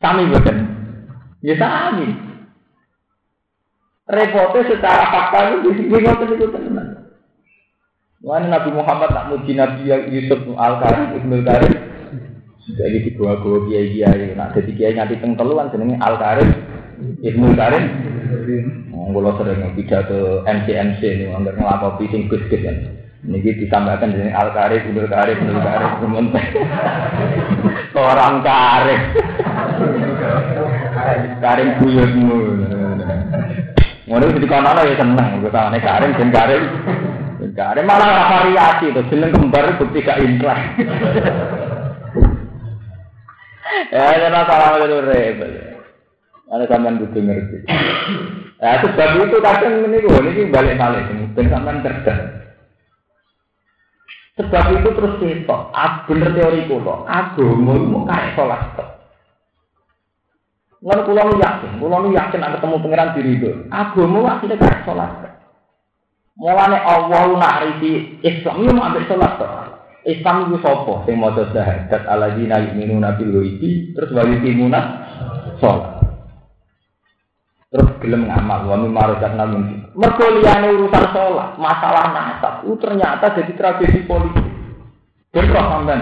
kami boten. Ya sami. Repotnya secara fakta itu di sini ngoten itu tenan. Mana Nabi Muhammad tak muji Nabi Yusuf Al Karim Ibnu Karim sudah ini dibawa-bawa kiai kiai. Nak jadi kiai nganti teng telu kan jenenge Al Karim Ibnu Karim. Kalau sering pidato MCMC ini, nggak ngelakuin sing gus-gus kan. Niki ditambahkan dengan al karif, ibnu karif, ibnu sementara orang karif, karim buyutmu. Ngono di kono ya seneng, nih karim, jen karim, karim malah variasi tuh, jeneng kembar bukti gak intrah. Ya, jangan salah itu rebel. Ada sampean butuh ngerti. Ya, sebab itu kadang gue, ini balik balik, ben sampean cerdas. Sebab itu terus kita, ah, bener teori kulo, agama itu kayak sholat. Lalu kulo nu yakin, kulo nu yakin ada ketemu pangeran diri itu. Agama akhirnya kayak sholat. Mulane Allah narisi Islam itu mau ambil sholat. Islam itu sopo, sing mau syahadat ala dina yu'minuna bil terus wali timuna sholat. Terus gelem ngamal wa mimma razaqna min mergo liyane urusan sholat masalah nasab itu ternyata jadi tragedi politik. Bentrok sampean.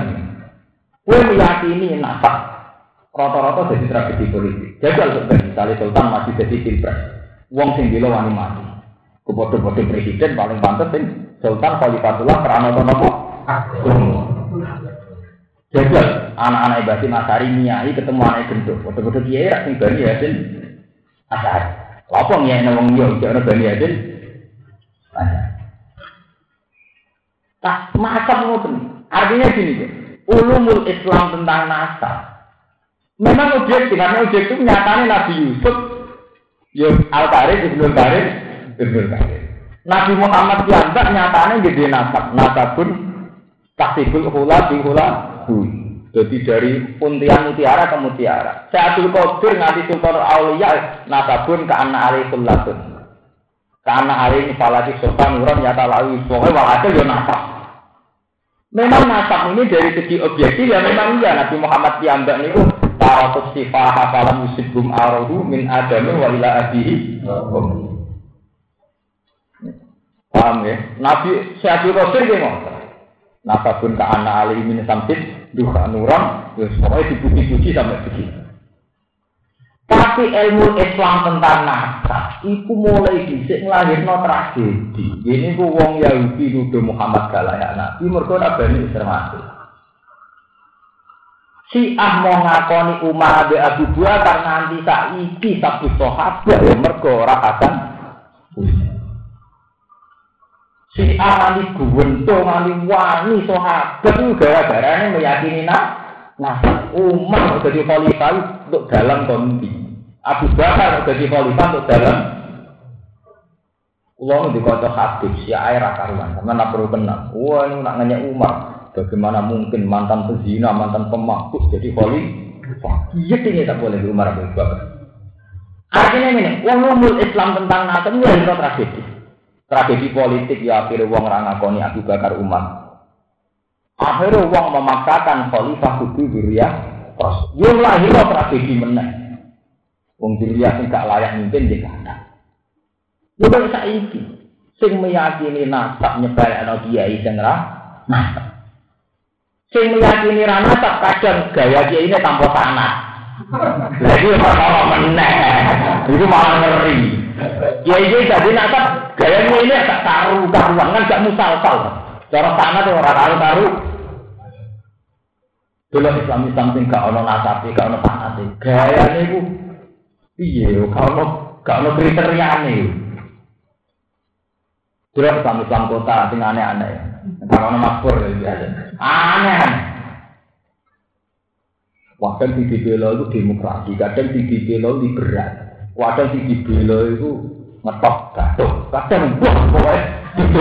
Kowe meyakini nasab rata-rata jadi tragedi politik. Jajal sebenarnya misalnya sultan masih jadi pilpres. Wong sing bilo wani mati. Kepodo-podo presiden paling pantas sing sultan khalifatullah karena nopo? Jajal anak-anak ibadah masari nyai ketemu anak gendut. Foto-foto kiai rak sing bani ya asar. Apa ada wong yo, jangan bani adin. Tak macam ngoten. Artinya gini, ulumul Islam tentang nasab. Memang objektif, karena objektif nyatanya Nabi Yusuf, yo Al Karim, Ibnu Karim, Ibnu Karim. Nabi Muhammad diantar nyatanya gede nasab, nasabun tasibul hula bi hula jadi dari untian mutiara ke mutiara. Sa'atul Qadir nganti Sultan Aulia nasabun ke anak ali kullatun. Ke anak ali falati Sultan Nuran nyata lawi. Pokoknya walhasil ya nasab. Memang nasab ini dari segi objektif ya memang iya. Nabi Muhammad Piyambak itu Taratus sifah hafalam musibum arodu min adamu wa ila. Paham ya? Nabi Sa'atul Qadir gimana? Nasabun ke anak ali min samsid duha nuran, ya pokoknya dipuji-puji sampai begitu. Tapi ilmu Islam tentang nasab, itu mulai disik ngelahirno tragedi. Ini ku wong Yahudi nuduh Muhammad galayak Nabi, mereka nabani termasuk. Si ah mau ngakoni Umar Abi Abu Bakar nganti saiki sabu sahabat ya mergo ora akan Si amali guwento ngali wani sahabat itu gara-gara ini meyakini nah, nah Umar jadi khalifah untuk dalam kondi. Abu Bakar jadi khalifah untuk dalam Ulang di kota hadis si air karuan, karena nak perlu kenal. Wah ini nak nanya Umar, bagaimana mungkin mantan pezina, mantan pemabuk jadi khalifah? Iya ini tak boleh Umar Abu Bakar. Artinya ini, umum Islam tentang ini adalah tragedi. Tragedi politik ya akhirnya wong ra ngakoni Abu Bakar Umar. Akhirnya wong memaksakan khalifah kudu duriya terus. Yo lahir tragedi meneh. Wong duriya sing gak layak mimpin di kana. Yo kok saiki sing meyakini nasab ana kiai sing ra nasab. Sing meyakini ra nasab kadang gaya kiai ini tanpa tanah. Lagi malah meneh. Itu malah ngeri. Kiai kiai jadi nasab gayanya ini agak karu karuan kan gak musalsal. Cara sana tuh orang karu karu. Dulu Islam Islam sing gak ono nasabi, gak ono sanate. Gayane iku piye yo gak ono gak ono kriteriane. Dulu Islam Islam kota sing aneh-aneh. Gak ono makbur ya biasa. Aneh. Kadang di dibela itu demokrasi, kadang di dibela liberal, kadang di dibela itu ngetok gaduh, kadang wah pokoknya itu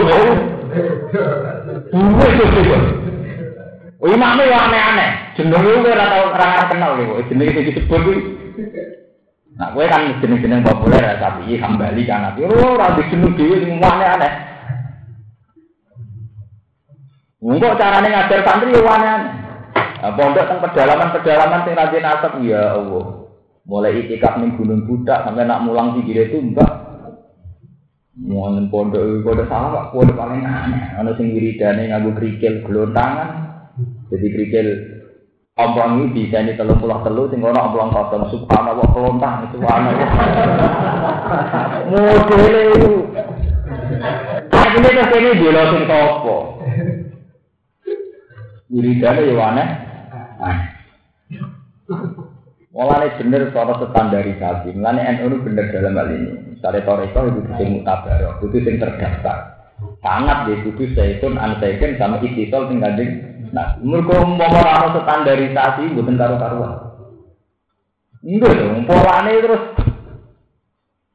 itu itu Oh, imamnya ya aneh-aneh. Jeneng lu ora tau ora kenal lho. Jeneng sing disebut kuwi. Nah, kowe kan jeneng-jeneng populer ya, tapi hambali kan tapi ora di jeneng dhewe sing aneh-aneh. Enggak carane ngajar santri yo aneh-aneh. Nah, pondok teng pedalaman-pedalaman sing rajin asap ya Allah. Mulai itikaf ning Gunung Budak sampai nak mulang sikile tumbak. Mau pondok pondok salah pondok paling aneh. Ana sing wiridane nganggo krikil glontangan, jadi krikil ompong ini bisa ini telur pulau telur, sing ono ompong kosong subhanallah kelontang subhanallah. Modele itu. Akhirnya terus ini dia sing topo. Wiridane ya aneh. Mulane bener soal standarisasi. Mulane NU bener dalam hal ini. Misalnya Toreko itu sing mutabarok, itu sing terdaftar. Sangat dia kudu seikun, ansaiken sama istisol sing gandeng Nah, mereka mau orang standarisasi, bukan taruh karuan. Enggak dong, polanya terus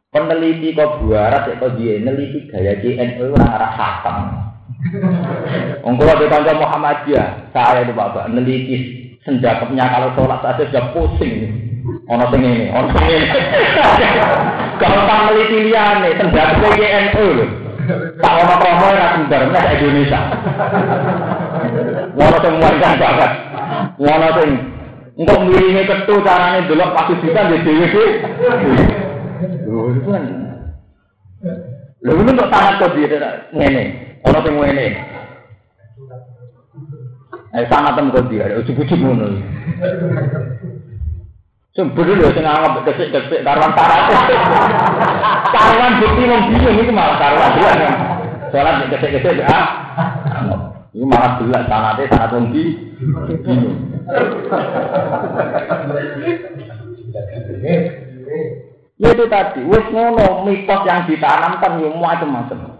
peneliti kok buarat ya kok dia neliti gaya JNU orang arah khatam. Ongkol tangga Muhammadiyah, saya itu bapak neliti senjakapnya kalau sholat saja sudah pusing. Ono sing ini, ono sing ini. Kalau tak neliti liane, senjakapnya JNU loh. Tak ono promo ora sumber Indonesia. Ngono sing muangkan banget. Ngono sing engko miringe ketu carane delok pasti bisa di dhewe. Lho itu kan. Lho itu untuk sangat kok dia ngene. Ono sing. Eh sangat tem kok dia, ujug-ujug ngono. Sumber lho sing anggap kesik-kesik karuan tarate. Karuan bukti wong bingung itu malah karuan dia kan. Salat kesik-kesik ah. Ini malah jelas sanate sanat wong bingung. Ya itu tadi, wis ngono mitos yang ditanamkan yo macam-macam.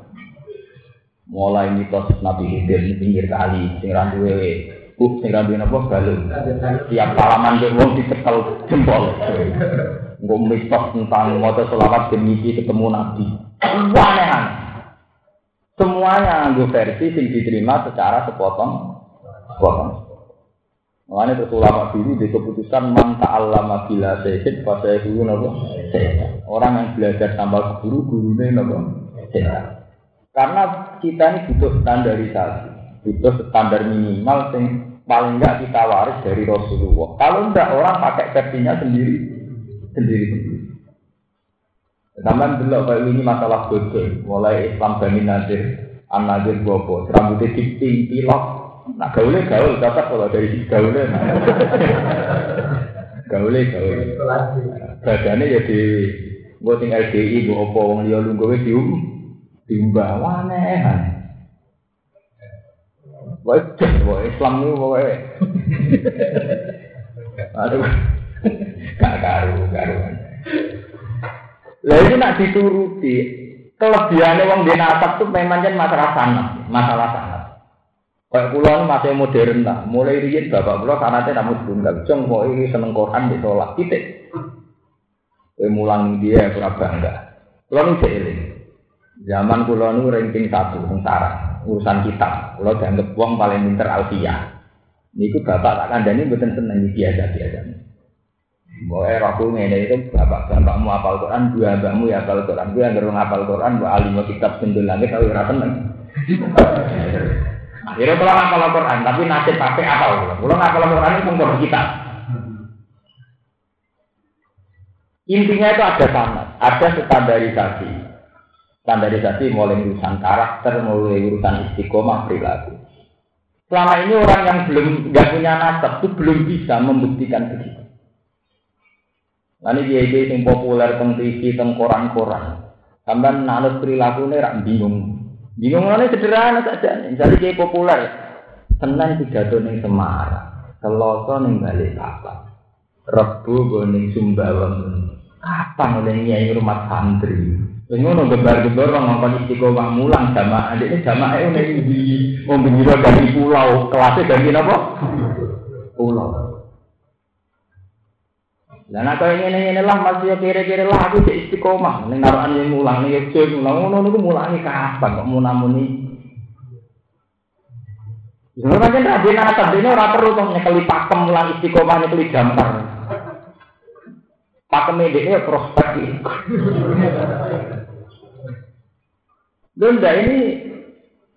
Mulai mitos Nabi Khidir di pinggir kali, sing randuwe Uh, sing rambi napa balung. Tiap salaman ke wong dicekel jempol. Engko mitos tentang maca selawat demi ketemu Nabi. Aneh Semuanya nganggo versi sing diterima secara sepotong sepotong. Makanya terus ulama dulu di keputusan man ta'allama bila sehid pada guru nopo Orang yang belajar tanpa guru gurunya nopo Karena kita ini butuh standarisasi itu standar minimal yang paling enggak kita waris dari Rasulullah. Kalau enggak orang pakai versinya sendiri sendiri sendiri. Dulu kayak ini masalah bodoh, mulai Islam Bani Nadir, An Nadir Bobo, rambutnya diping, pilok, nah gaulnya gaul, cocok kalau dari gaulnya, nah. gaulnya gaul, badannya jadi, gue tinggal LDI, gue opo, wong liya lu gue dium, diumbah, aneh, Wajah, wah Islam itu pokoknya. Aduh, gak karu, karu. Lah itu nak dituruti, kelebihannya wong di nasab tuh memang kan masalah sanat, masalah sanat. Kayak pulau masih modern lah, mulai riyen bapak pulau sanatnya namun tunggal, jong kok ini seneng Quran di sholat, titik. Kue mulang dia kurang bangga. Pulau ini Zaman pulau ini ranking satu, sengsara urusan kitab. Kalau dianggap wong paling pinter Alfia. Niku bapak tak kandani bukan seneng biasa biasa. Boleh aku ini itu bapak bapakmu apal Quran, dua bapakmu ya apal Quran, gue yang apal Quran, gue alim kitab sendul langit, tapi rasa seneng. Akhirnya kalau ngapal Quran, tapi nasib pakai apal. Kalau ngapal Quran itu pun kitab. Intinya itu ada sanat, ada standarisasi. Standarisasi mulai urusan karakter, mulai urusan istiqomah perilaku. Selama ini orang yang belum nggak punya nasab itu belum bisa membuktikan begitu. Nanti dia dia yang populer tentang TV, tentang koran-koran. Sampai nanut perilaku ini rak bingung. Bingung ini sederhana saja. Misalnya dia populer, senang pidato ning Semarang. Selasa ning balik papan. Rebu go ning Sumbawa. Kapan oleh nyai rumah santri? Ngono gebar-gebar wong ngomong istiqomah mulang jamaah. Ini jamaah ini di biro dari pulau, kelasnya ganti napa? Pulau. Dan aku ingin ini lah masih ya kira-kira lah aku cek istiqomah. Neng naruhan yang mulang nih cek mulang ngono niku mulangi kapan kok mau namuni? Ini kan jadi nata, ini orang perlu tuh nyekeli pakem mulang istiqomah nyekeli gambar. Pakem ini prospek Bunda ini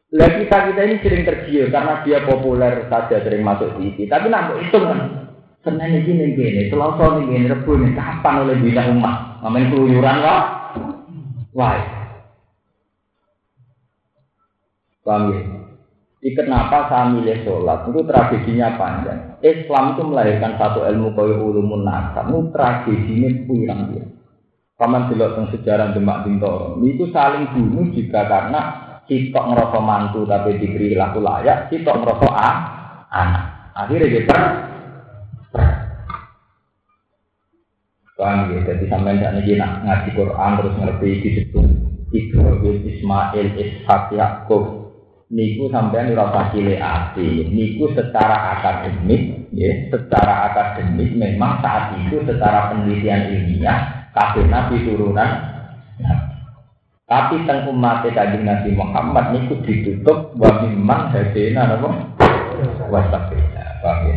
lah kita kita ini sering tergiur karena dia populer saja sering masuk TV. Tapi nak itu kan Senin ini gini, Selasa nih gini, Rebu nih kapan oleh bina umat? Ngamen keluyuran? Wah. Paham ya? Jadi kenapa saya milih sholat? Itu tragedinya panjang. Islam itu melahirkan satu ilmu kaya ulumun nasab. Itu tragedinya pirang dia. Paman delok teng sejarah Demak Bintoro. Itu saling bunuh juga karena kita ngerasa mantu tapi diberi laku layak, kita ngerasa ah, anak. Akhirnya kita Paham ya, jadi sampai tidak nih nak ngaji Quran terus ngerti disebut Ibrahim, Ismail, Ishak, Yakub. Niku sampai nurasa cile ati. Niku secara akademik, ya, secara akademik memang saat itu secara penelitian ilmiah kabeh nabi turunan. Tapi teng umat kanjeng Nabi Muhammad niku ditutup wa mimman hadena napa? Wasabina paham ya?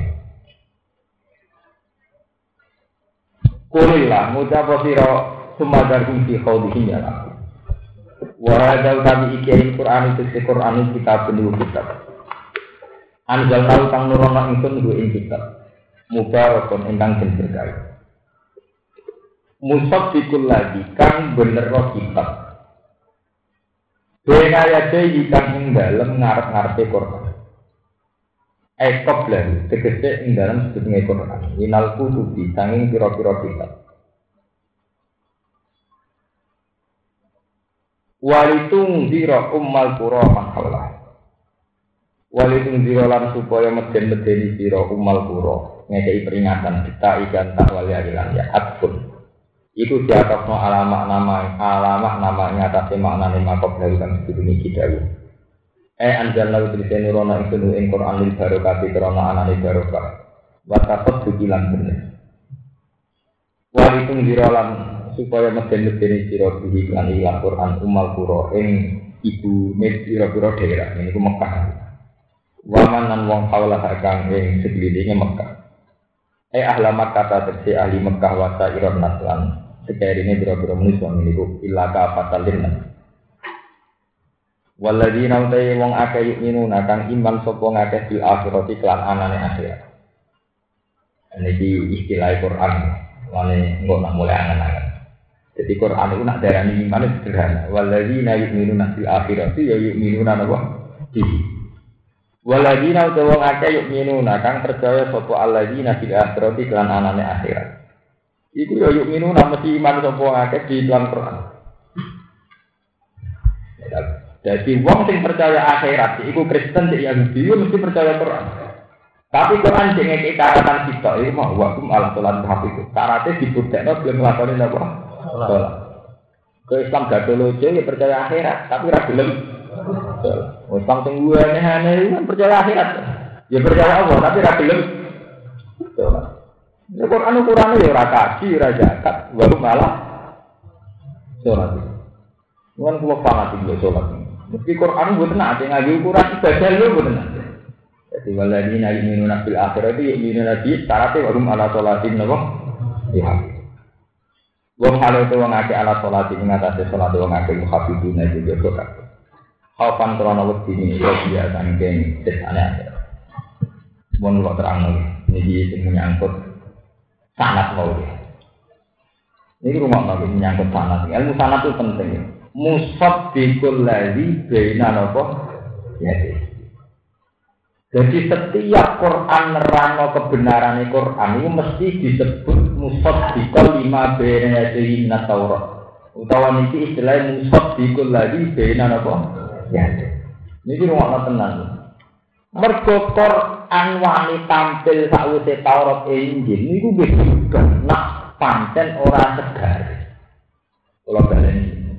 Kulilah ngucap sira? Sumadar fi khawdihim ya Wa kami iki Al-Qur'an itu si Qur'an kitab penuh kitab. Anjal tahu kang nurono ingsun ing kitab. Mubarakun ingkang den berkah musaddiqul lagi kang bener kitab. Bena ya deyi kang ing dalem ngarep-ngarepe Quran. Ekop lagi, tegese ing dalem sedurunge Quran. Minal kutubi sanging pira-pira kitab. Walitung zira ummal qura man hawlah. Walitung zira lan supaya meden-medeni sira ummal qura. Ngekei peringatan kita ikan tak wali adilan ya atpun. Iku di atas no alamat nama alamat namanya atas makna lima kop dari kan sebelum kita Eh anjal lalu tulis nurono itu ing Quran lil barokati karena anak lil barokah. Watakot bukilan bener. Walitung dirolan supaya meden meden siro bihi lan ilang Quran umal kuro ing ibu kuro daerah ini ku Mekah. Waman nan wong kaulah kang ing sekelilingnya Mekah. Eh ahlamat kata tersi ahli Mekah wasa iron naslan Sekali ini biro-biro menis wong ini ku ilaka fatalin. Waladina utai wong akeh yuk minuna kang iman sopo ngakeh bil akhirati kelan anane akhirat. Ini di istilah Quran, mana nggak nak mulai angan-angan. Jadi Quran itu nak darah ini iman sederhana. Waladina yuk minuna bil akhirati ya yuk minuna di. Waladina utai wong akeh yuk minuna kang percaya sopo aladina bil akhirati kelan anane akhirat. Iku ya yuk minu nama si iman sopo ngake di dalam Quran. Jadi wong sing percaya akhirat, iku Kristen cek Yahudi, yo mesti percaya Quran. Tapi Quran sing ngeke karatan kita, itu mah wakum ala sholat itu. Karate dibudekno belum nglakoni napa? Sholat. Ke Islam gak ya percaya akhirat, tapi ra gelem. Islam sing aneh-aneh kan percaya akhirat. Ya percaya Allah, tapi ra gelem. Ini Quran ukurannya ya ora kaji, ora zakat, baru malah sholat. Kan kulo fanatik ya sholat. Meski Quran gue tenang, ada ngaji ukuran ibadah lu gue tenang. Jadi waladhi nabi minuna fil akhirat itu minun nabi syaratnya warum ala sholatin nopo ya. Wong hal itu wong akeh ala sholatin ngatasi sholat wong akeh muhafiduna juga sholat. Khaufan krono wedi ini ya dia sangking desane akhirat. Mohon lo terang lagi, ini menyangkut sanat mau dia. Ini rumah nabi menyangkut sanat. Ilmu sanat itu penting. Musab bikul lagi bina nopo ya. Jadi setiap Quran nerano kebenaran Quran itu mesti disebut musab bikul lima jadi Taurat. Utawa niki istilahnya musab bikul lagi bina nopo ya. Ini rumah nabi tenang. Mergo Quran wani tampil sakwise Taurat Injil niku wis juga nak pancen ora segar. Kula baleni.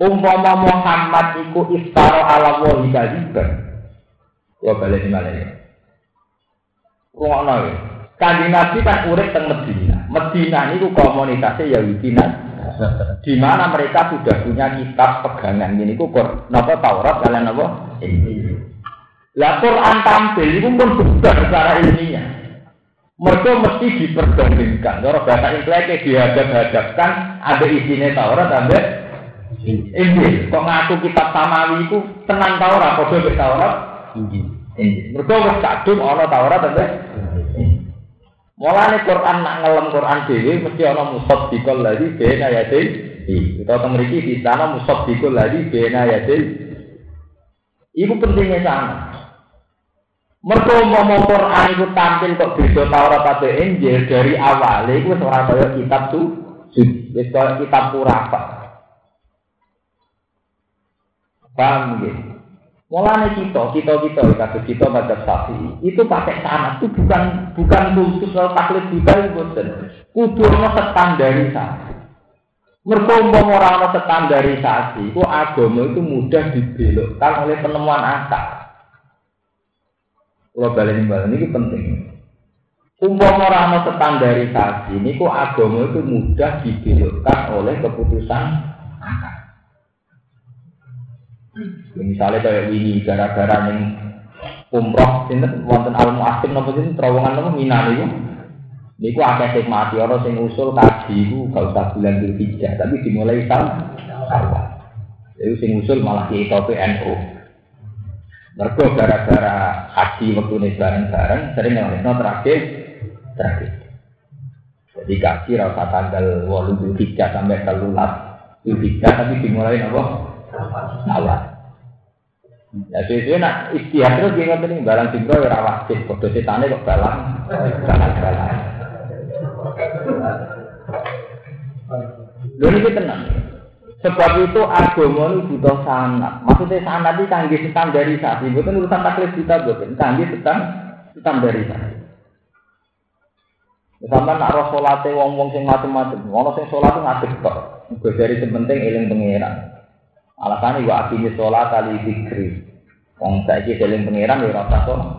Umpama Muhammad iku iftara ala wahi kaliban. Kula baleni malih. Ruangno ya. Kanjeng Nabi kan urip teng Medina. Medina niku komunitasnya Yahudi di mana mereka sudah punya kitab pegangan ini ku napa Taurat kalian Injil. Lah Quran tampil itu pun benar secara ilmiah. Mereka mesti diperbandingkan. Kalau bahasa Inggrisnya dihadap-hadapkan ada isinya Taurat, ada Injil. Kok ngaku kitab samawi itu tenang Taurat, kode Taurat? Injil. Mereka wis kadung ana Taurat ada Mulane Quran nak ngelem Quran dhewe mesti ana musaddiqal ladzi baina yadayhi. Kita teng mriki di sana musaddiqal ladzi baina yadayhi. Iku pentingnya sana. Mergo mau Quran iku tampil kok beda Taurat atau Injil dari awal iku ora kaya kitab tu wis kitab purapa. Paham nggih? Mulane kita, kita kita kita kita pada sapi itu pakai sanat itu bukan bukan khusus kalau taklid kita itu boten. Kudu ana standarisasi. Mergo umpama ora ana standarisasi, ku agama itu mudah dibelokkan oleh penemuan akal. Kalau balik balik ini penting. Umpama orang standarisasi ini kok agama itu mudah dibelokkan oleh keputusan akal. Misalnya kayak ini gara-gara yang umroh ini wonten al muasim nopo ini terowongan nopo minan itu. Niku akeh sing mati orang sing usul kaji itu gak usah bulan Dzulhijjah tapi dimulai tahun. Jadi sing usul malah di NU. Mergo gara-gara haji waktu ini bareng-bareng sering ngelakno terakhir terakhir. Jadi kaji rasa tanggal walu tiga sampai telulas tiga tapi dimulai nopo awal. Ya sesuai nak istiadat terus dia ngomong barang tinggal ya rawat sih, kode setane kok balang, balang balang. Lalu ini tenang. Sebab itu agama itu butuh sanat. Maksudnya sanat itu canggih standarisasi. Bukan urusan taklid kita, bukan canggih standarisasi. Sampai nak roh sholatnya wong-wong sing macam-macam. Wong sing sholat itu ngadeg kok. Gue dari sementing eling pengiran. Alasannya wa akini sholat kali zikri. Wong saiki eling pengiran ya rasa sholat.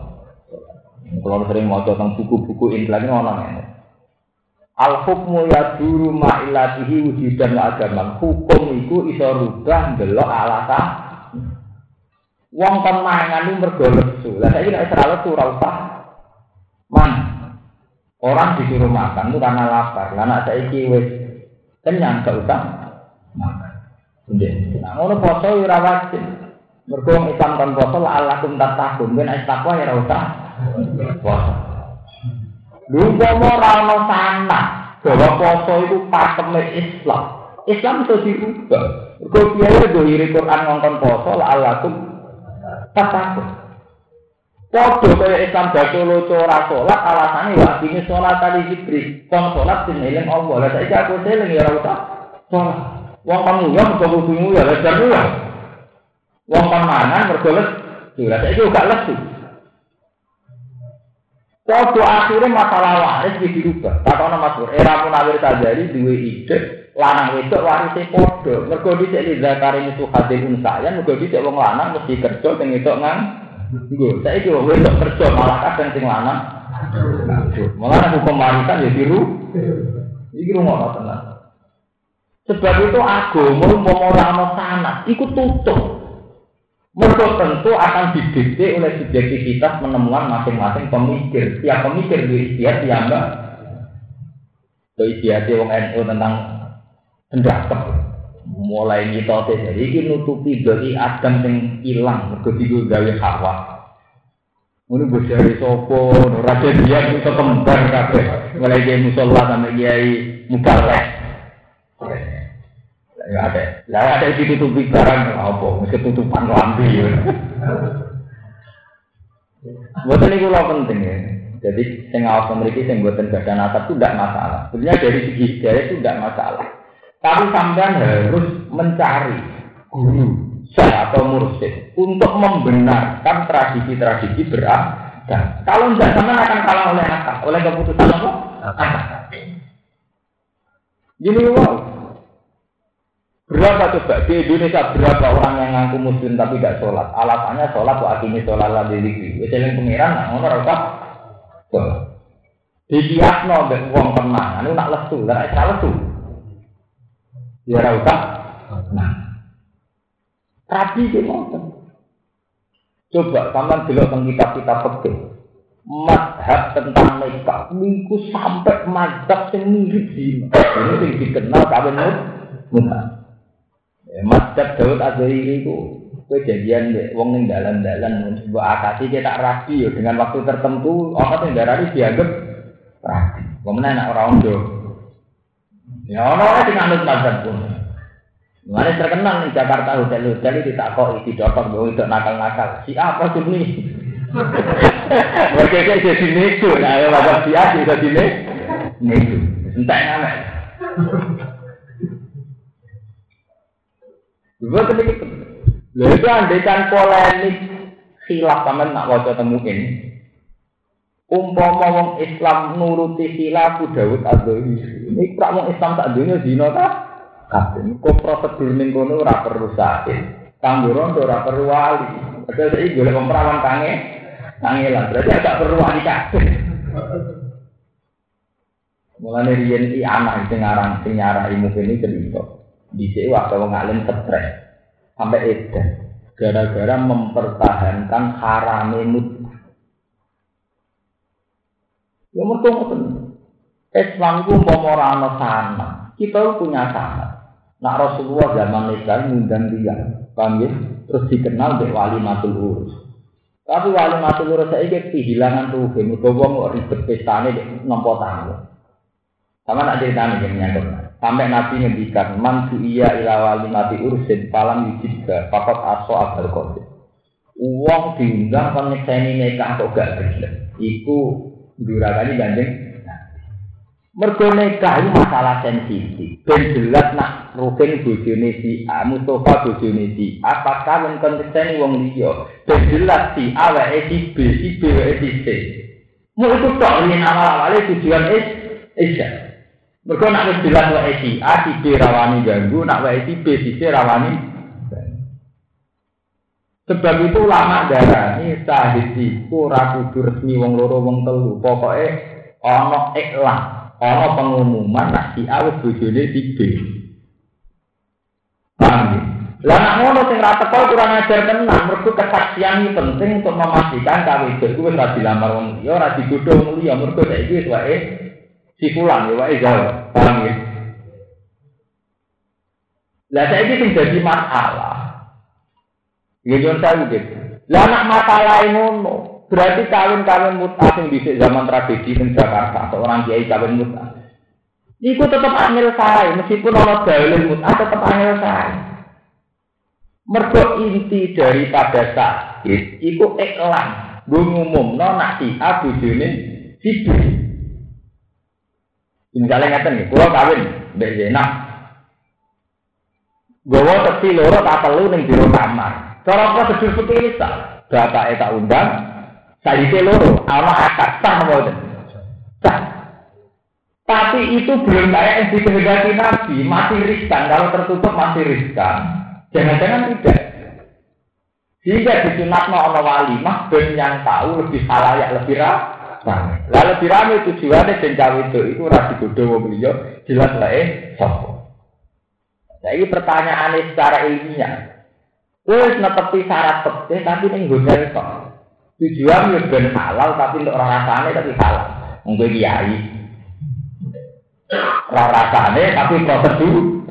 Kalau sering mau tentang buku-buku ini orang Al hukmu yaduru ma'ilatihi wujudan wa agaman. Hukum iku iso rubah ndelok alasan. Wong kon mangan iku mergo lesu. Lah saiki nek ora lesu ora usah man. Orang disuruh makan itu karena lapar. Nek saiki wis kenyang gak usah makan. Nah ngono poso ora wajib. Mergo Islam kan poso la alakum tatakun. Ben takwa ya ora usah poso. Lumpama ora ana sana bahwa poso itu pakeme Islam. Islam itu dirubah. Kau kiai do iri Quran ngongkon poso la alakum tatakun. Podo kaya Islam baca loco ora salat alasane wa dini salat kali zikri. Kon sing eling Allah. Lah saiki aku eling ya ora usah salat. Wong kamu ya kok kudu ya lah ya. Wong kan mangan mergo lesu. Lah saiki gak lesu. Akhirnya masalah waris di dirubah. Tak tahu mas Pur. Era munawir tajari dua ide lanang wedok warisnya podo. Mergo dhisik li zakari itu hadir unsayan, mergo dhisik wong lanang mesti kerja sing wedok ngang. Nggo, saiki wong wedok kerja malah kadang sing lanang. Malah hukum warisan ya biru. Iki rumah tenan. Sebab itu agama mau ora ana sanad, iku tutup. Mereka tentu akan didikte oleh subjektivitas menemukan masing-masing pemikir. Tiap pemikir di istiadat ya mbak. Itu istiadat wong NU tentang pendapat. Mulai mitote jadi ini nutupi dari adam yang hilang. Begitu gawe hawa. Bos dari sopo, raja dia itu kembar kabeh. Mulai dia musola sampai kiai mubalek. Ya ada. Lah ada barang apa? Mesti tutupan lambi. Ya. Buat ini kalau penting ya. Jadi yang awal memiliki yang buatan badan atap itu tidak masalah. Sebenarnya dari segi hidayah itu tidak masalah. Tapi sampean harus mencari guru saya atau mursid untuk membenarkan tradisi-tradisi beragam. Kalau tidak sama akan kalah oleh akal, oleh keputusan apa? Akal. Ini wow. Berapa coba di Indonesia berapa orang yang ngaku muslim tapi tidak sholat? Alasannya sholat kok akhirnya sholat lah di diri. Wes yang pengiran nak ngono ora sholat. Di kiasno mbek tenang, anu nak lesu, lah ora lesu. Ya ora usah. Nah. Rabi ki ngoten. Coba sampean delok teng kitab-kitab fikih. Madhab tentang nikah niku sampai madhab sing. Ini sing dikenal kawin mutah. Ya, madhab Daud Azhari itu kowe jadian deh, wong ning dalan-dalan sebuah akasi kita rapi yo dengan waktu tertentu orang yang darah dianggap rapi. Kemudian anak orang ondo. Ya orang sing anut madhab pun. Mulane terkenal di Jakarta hotel-hotel itu tak kok iki dokter bahwa itu nakal-nakal. Si apa sih ini? Mereka kayak jadi nego, nah ya bapak si A jadi nego. Entah yang aneh. Gue ketika Lalu andekan polemik khilaf sama nak wajah temuin. Umpama wong Islam nuruti khilaf Dawud Adzohi. Ini prak wong Islam tak dunia zina tak? Kabeh kok prosedur ning kono ora perlu sakit. Kanggo ora perlu wali. Padahal iki golek wong perawan kange kangelan. Berarti agak perlu wali kabeh. Mulane riyen iki anak sing aran sing nyarai mungkin ini cerita. Dhisik waktu wong alim stres sampai edan gara-gara mempertahankan harame mut'ah. Ya mergo ngoten. Islam ku umpama ora ana sana. Kita punya sana. Nak Rasulullah zaman nikah ngundang dia, paham ya? Terus dikenal di wali matul urus. Tapi wali matul urus saya kehilangan tuh, mergo wong ribet pestane nampa tamu. Sama nak yang nyangkut. Sampai Nabi ngendikan, man iya ila wali mati ursin palam yujibga, pakot aso abal kodir. Uang diundang kon nyekseni nikah kok gak gelem. Iku durakane gandeng. Mergo nikah itu masalah sensitif. Ben jelas nak rukin bojone si A, Mustafa bojone si A, apakah men kon nyekseni wong liya. Ben jelas si A wae si B, si B wae si C. Mau itu tok ini awal-awalnya tujuan is, isya. Mereka nak wis jelas wae si A, si B rawani ganggu, nak wae si B, si C rawani. Sebab itu lama darah ini sahid iku kudu resmi wong loro wong telu. Pokoke ana iklan, ana pengumuman nak si A wis bojone si B. Paham ya? Lah nak ngono sing ra teko kurang ajar tenan, mergo kesaksian iki penting untuk memastikan kawin itu wis ora dilamar wong liya, ora digodho wong liya, mergo saiki wis wae pulang ya wae jauh paham ya. Lah saya ini jadi masalah. Ya jangan tahu gitu lah anak masalah ngono. Berarti kawin-kawin mutah yang bisa zaman tradisi di Jakarta seorang kiai kawin mutah. Iku tetap angel saya, meskipun orang dalil mutah tetap angel saya. Mergo inti daripada sakit, iku iklan. Gue ngumum, no nak si A bujune si B. Misalnya ngeten nih, kulo kawin mbek Zainab. Gowo tesi loro tak telu ning jero kamar. Cara prosedur seperti ini tak. Bapak tak undang, saya loro, ana akad sah mboten. Sah. Tapi itu belum kayak yang dikehendaki Nabi, masih riskan. Kalau tertutup masih riskan. Jangan-jangan tidak. Sehingga disunat no wali, mah ben yang tahu lebih halayak lebih rapi. Rame. Lalu dirame tujuannya dan cawe itu itu rasi bodoh wong liya jelas lae sapa. Nah ini pertanyaannya secara ilmiah. Wes netepi syarat pekeh tapi ning hotel kok. Tujuan yo ben halal tapi untuk orang rasane tapi halal. Mungkin kiai. Ora rasane tapi prosedur.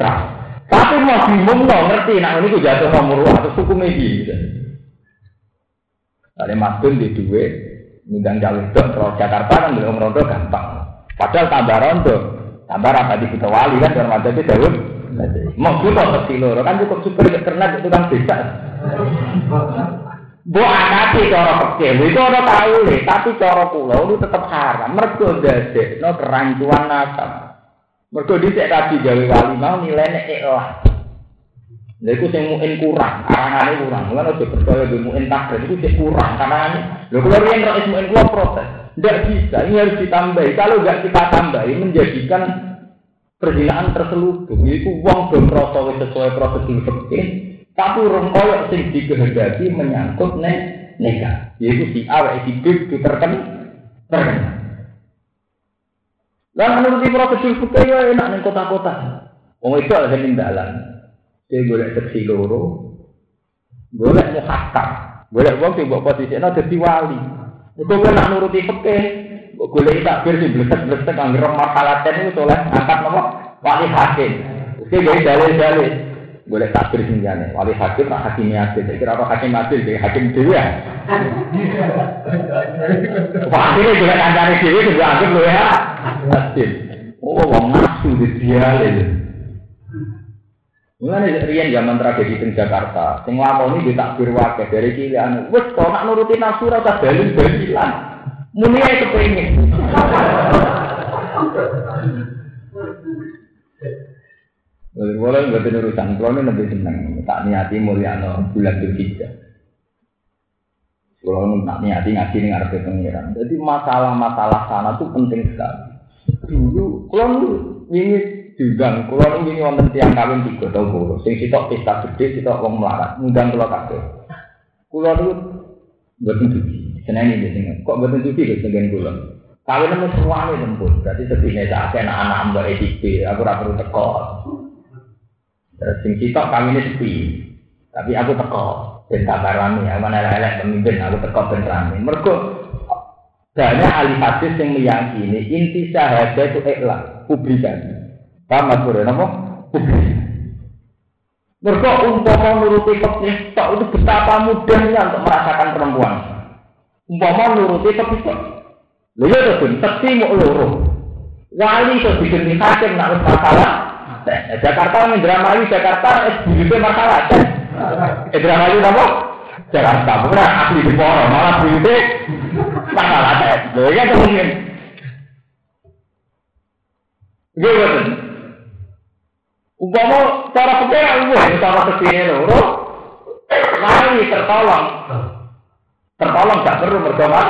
Tapi mau bingung no ngerti nak ini jatuh nomor atau hukum ini. Ada masuk di duit, Ngundang cawe dok, kalau Jakarta kan belum rondo gampang. Padahal tambah rondo, tambah rapat di kita wali kan, dalam ada itu jauh. Mau kita mesti loro kan cukup super karena itu kan bisa. Bu anati cara pekeh, itu orang tahu nih, tapi cara pulau itu tetap haram. Mergo dadi, no kerancuan nasab. Mergo dhisik tadi gawe wali mau nilainya ikhlas. Lha iku sing muin kurang, arangane kurang. Lan aja percaya be muin takdir itu sing kurang karena lho kula riyen ro muin kula protes. Tidak bisa, ini harus ditambahi. Kalau nggak kita tambahi, menjadikan perzinaan terselubung. Itu uang belum proses sesuai prosedur fikih. Tapi orang koyok sing dikehendaki menyangkut nek neka. Yaitu si A, si B itu terken terkena. Dan menurut prosedur fikih ya enak nih kota-kota. Wong itu ada dalan. Dia boleh seksi loro, boleh muhakam, boleh wong sing mbok posisine dadi wali. Itu kan nak nuruti fikih. Boleh takbir sih blesek-blesek anggere masalah ten itu soleh angkat nopo wali hakim. Oke, jadi dalil-dalil. Boleh takbir sing jane. Wali hakim nak hakim adil. Saya kira apa hakim adil jadi hakim dhewe ini juga kancane dhewe juga anggap lho ya. Adil. Oh, wong nafsu di dialil. Mulane riyen zaman tragedi teng Jakarta, sing lakoni di takbir wakil dari cilik wis kok nak nuruti nafsu ora usah dalil-dalilan. Muni ae kepengin. Boleh nggak urusan, kalau ini lebih seneng, tak niati mulyano bulan berhijjah. Kalau nu tak niati ngaji nih ngarep pengiran. Jadi masalah-masalah sana tuh penting sekali. Dulu, kalau ini diundang, ini wonten tiang kawin tiga tahun buru, sing sitok pesta gede, sitok wong melarat, ngundang kalau kabeh. Kulo nu betul suci, seneng ini sing kok betul suci ke seneng kulo. Kawin nemu semua nih tempur, berarti sedihnya tak anak-anak mbak EDP, aku ora perlu teko. Terus sing sitok ini sepi. Tapi aku teko ben kabar rame, aku mana elek pemimpin aku teko ben rame. Mergo banyak ahli hadis yang meyakini inti syahadat itu ikhlas, publikasi. Paham mas Bro, napa? Mergo umpama nuruti fikih tok itu betapa mudahnya untuk merasakan perempuan. Umpama nuruti tok. Lha ya to, tekti mau loro. Wali itu diganti hakim nak masalah Nah, Jakarta ini Indramayu Jakarta es buyute masalah. Indramayu apa? Jakarta. Bukan asli di Poro, malah buyute masalah. Lho ya kemungkinan. Gitu. Umpama cara pikir aku cara ke sini loro, mari tertolong. Tertolong gak perlu berdoa.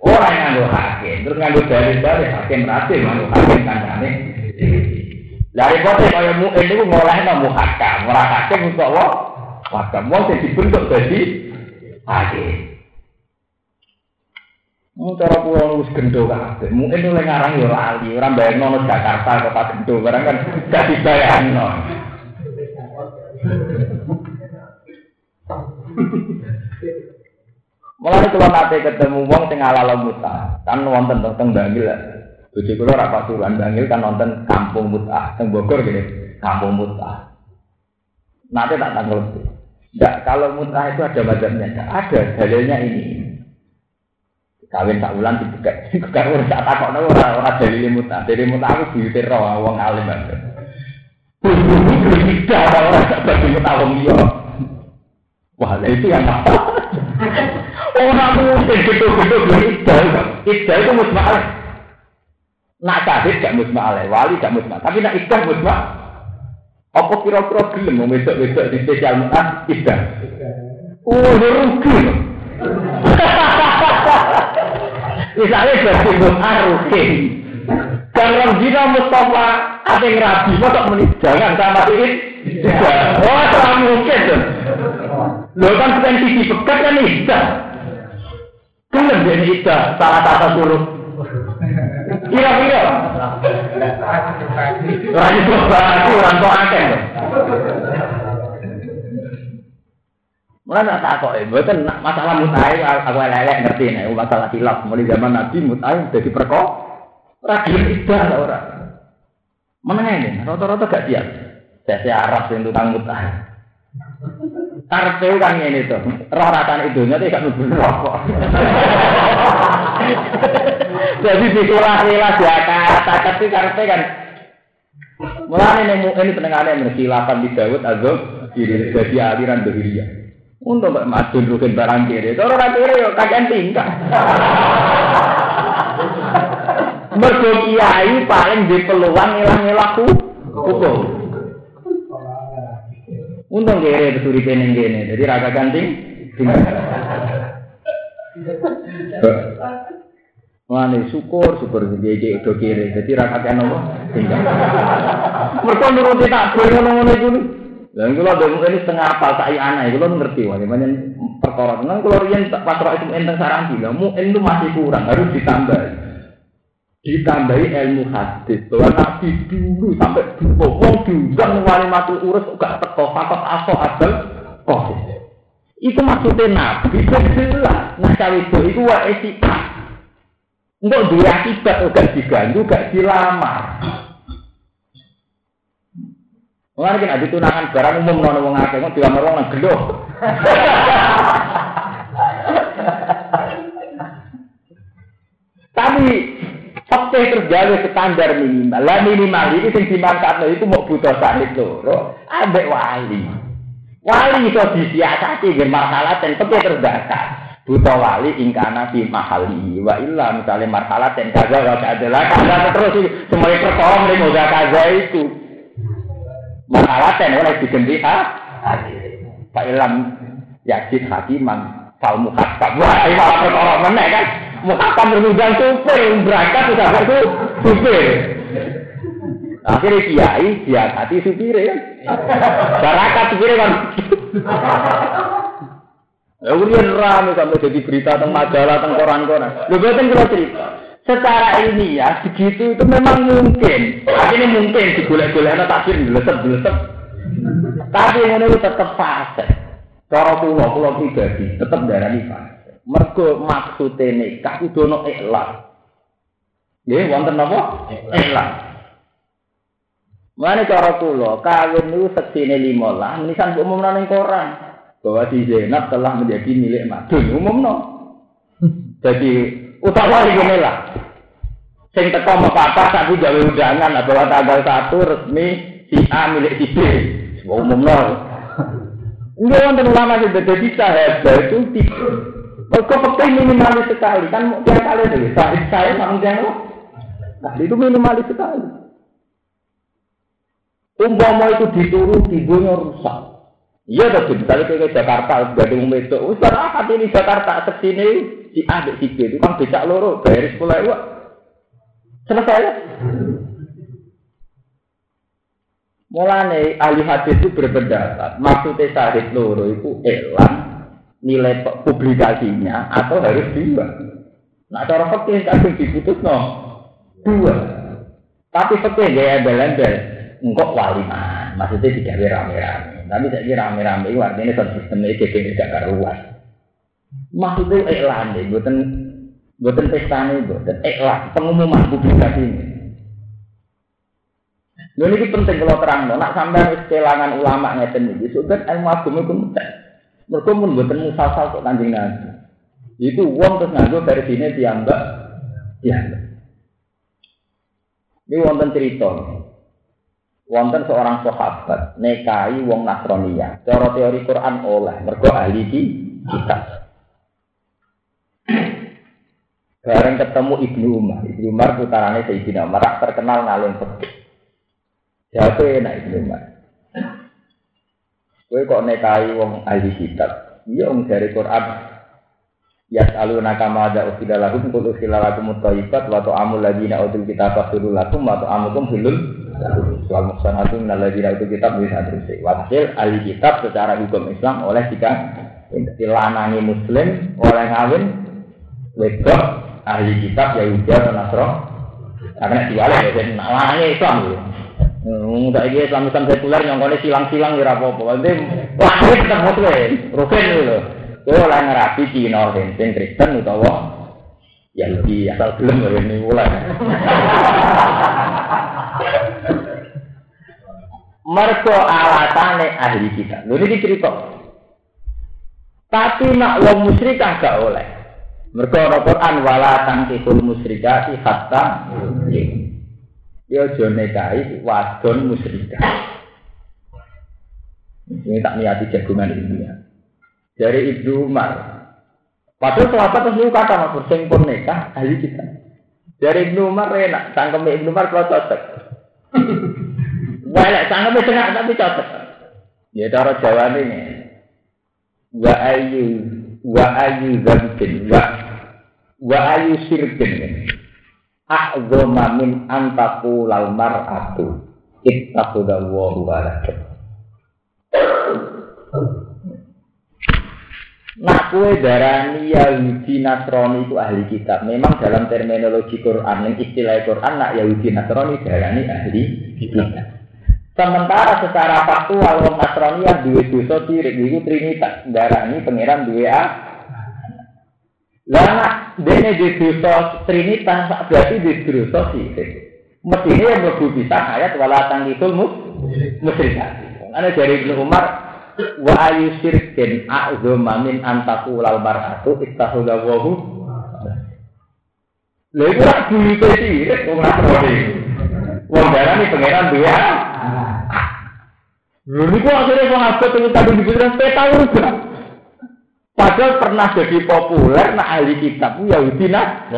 Orang yang nganggo hakim, terus nganggo dalil-dalil hakim berhasil nganggo hakim kancane. Dari kote kaya mu ini ku ngolehno muhakam, ora hakim untuk apa? Wakam wong sing dibentuk dadi hakim. Mau cara pulau wis gendo kabeh. Mungkin oleh ngarang yo lali, ora bayangno nang Jakarta kota gendo, barang kan gak dibayangno. Mulai kalau nate ketemu wong sing ala muta, kan wonten teng Bangil. Bojo kula ora pasuruan Bangil kan nonton Kampung Mutah, teng Bogor gini, Kampung Mutah. Nanti tak tanggal Enggak, kalau mutah itu ada mazhabnya, ada dalilnya ini. Kawin tak ulang dibuka, bukan urus tak takut ora ora dalil mutah. Dari mutah aku buyute roh wong alim banget. Tidak ada orang tak bagi mutah wong liya. Wah, itu yang apa? Orang mungkin gitu-gitu idal, idal itu musma Nak sadid gak musma alaih, wali gak musma. Tapi nak idah musma. Apa kira-kira gelem mau besok-besok di spesial mutah idah? Oh, rugi. Misalnya jadi mutah rugi. Dan orang Zina Mustafa ada yang rabi, masa menit jangan sama ini. Oh, tak mungkin tuh. Lo kan bukan tv bekas kan idah. Gelem jadi idah, salah satu suruh. Kira-kira. Itu berarti orang tua akeh. Mulai tak tak kok, bukan masalah mutai, aku lelek ngerti nih, masalah hilaf. Mulai zaman Nabi mutai jadi perkok, ragil idah lah orang. Mana ini? Rata-rata gak siap. Saya Arab yang tukang mutai. Karpeu kan ini tuh, roh ratan itu nanti gak nubuh rokok. Jadi dikulah-kulah dia kata, tapi karpe kan Mulai ini ini pendengaran yang bersilapan di Dawud Azam jadi aliran Dohiria. Untuk mbak Madun rukin barang kiri, kalau orang kiri yuk kakek tingkah. Mergo kiai paling di peluang ngilang ngilaku hukum. Untung kere beturi ning kene, jadi raga ganting. Mane syukur syukur dia do kiri, jadi kan apa? Tinggal. Nuruti tak boleh ngono-ngono iku. Dan kalau ada mungkin setengah apa saya anak, kalau ngerti wah gimana perkara. Nang kalau rian pas roh itu enteng sarang bilang, mu itu masih kurang, harus ditambah. Ditambahi ilmu hadis bahwa nabi dulu sampai dulu, wong diundang wali matul urus gak teko fakot aso adal kok. Itu maksudnya nabi jelas. Nah cawe itu itu wa etika. Untuk dia akibat gak diganggu, gak dilamar. Mulane kan adi tunangan barang umum nono wong akeh kok dilamar wong gelo. Tapi fakta tergawe standar minimal. Lah minimal itu sing dimanfaatno itu mau butuh sahid loro, ambek wali. Wali itu disiasati nggih masalah dan fakta terdasar. Buta wali ingkana fi mahali wa illa misalnya marhalat dan kaza wa kaza kaza terus semuanya pertolong ning kaza itu Masalah ten oleh diganti ha. Pak Ilham Yazid Hakiman Fal Muhakkam. Wah, ini malah perkara meneh kan. Muhakkam berundang supir, berangkat sudah itu supir. Akhirnya kiai, dia hati supir ya. Barakat supir kan. Ya, kemudian rame sampai jadi berita tentang majalah, tentang koran-koran. Lu betul kalau cerita. Secara ilmiah begitu itu memang mungkin. Ini mungkin digolek-golek ana takdir dilesep-dilesep. Tapi ngene itu tetap fase. Cara kula kula pribadi tetap darani fase. Mergo maksude nikah kudu ana ikhlas. Nggih wonten napa? Ikhlas. Mana cara kula kawin niku seksine 15, nisan umumna ning koran bahwa si Zainab telah menjadi milik madun umumno. Jadi utawa lah. Sing teko apa tapi gawe undangan bahwa tanggal satu resmi si A milik si B. Umum nol. Enggak wonten ulama sing dadi sahabat itu tipe. Kok penting minimalis sekali kan tiap kali deh. Saya saya sama jangan Nah, itu minimalis sekali. Umpama itu dituruti, dunia rusak. Iya, tapi misalnya kayak Jakarta, ada umum itu. Ustaz, ah, ini Jakarta, ke sini, si A, si B, itu kan becak loro, bayar sekolah, Selesai ya? Mulane ahli hadis itu berpendapat, maksudnya sahid loro itu elang nilai publikasinya atau harus dua. Nah cara fakir kadang diputus no dua. Tapi fakir gaya embel-embel, engkau wali man, maksudnya tidak rame-rame. Tapi kira rame-rame itu artinya sistemnya kayak tidak karuan. Maksudnya elang deh, bukan Buatan pesta ini, buatan ikhlas, pengumuman publikasi ini. Ini penting kalau terang, nak sampai kehilangan ulama ngeten ini, sudah ilmu agama itu mudah. Mereka pun buatan musasal kok kanjeng nabi. Itu uang terus nganggo dari sini dianggap, dianggap. Ini wonten cerita. Wonten seorang sahabat nekai wong Nasrania. Cara teori Quran oleh mergo ahli di kitab. Bareng ketemu Ibnu Umar. Ibnu Umar putarane Sayyidina Umar terkenal ngalung fikih. Jawab enak Ibnu Umar. Kowe kok nekai wong ahli kitab. Iya wong dari Quran. Ya selalu nakama ada usila lakum kul usila lakum mutaibat wa ta'amul ladina utul kitab fasulul lakum wa ta'amukum hilul soal muksanatu minal ladina utul kitab bisa terus Wakil ahli kitab secara hukum Islam oleh jika dilanangi muslim oleh ngawin wedok ahli kitab Yahudi atau Nasro karena diwale ya jadi namanya Islam gitu Enggak iki Islam Islam sekuler nyongkone silang-silang ya apa-apa. Nanti lahir tetep muslim, rugen lho. Kowe oleh ngerapi Cina sing Kristen utawa Yahudi asal gelem ini mulai. Mergo alatane ahli kita. Lho ini cerita. Tapi nak wong musyrik gak oleh. Mereka ana Quran wala tangkihul musyrikati hatta Ya jone kai wadon musyrikah. Ini tak niati jagungan ini ya. Dari Ibnu Umar. Padahal sahabat terus kata mas sing pun nikah ahli kita. Dari Ibnu Umar enak, cangkem Ibnu Umar kalau cocok. Wah, cangkem tengah tapi cocok. Ya cara Jawa ini wa wa ayu dzambin wa wa ayu sirkin a'zama min antaku lal mar'atu ittakhudallahu walakum Nak kue darani Yahudi Nasrani itu ahli kitab. Memang dalam terminologi Quran, yang istilah Quran, nak Yahudi Nasrani darani ahli kitab. Sementara secara faktual wong Nasrani yang duwe dosa sirik iku trinitas, darani pangeran duwe a. Lah nak dene di dosa trinitas berarti di dosa sirik. Mestine yang mlebu bisa ayat wala tangkitul mus musyrikat. Ana dari Ibnu Umar wa ayu syirkin a'zama antaku lal mar'atu ittakhudha wa hu Lha iku rak duwe sirik wong Nasrani. Wong darani pangeran duwe a. Niku akhirnya wong abot sing tadi di pikiran peta juga. Padahal pernah jadi populer nak ahli kitab Yahudi nah.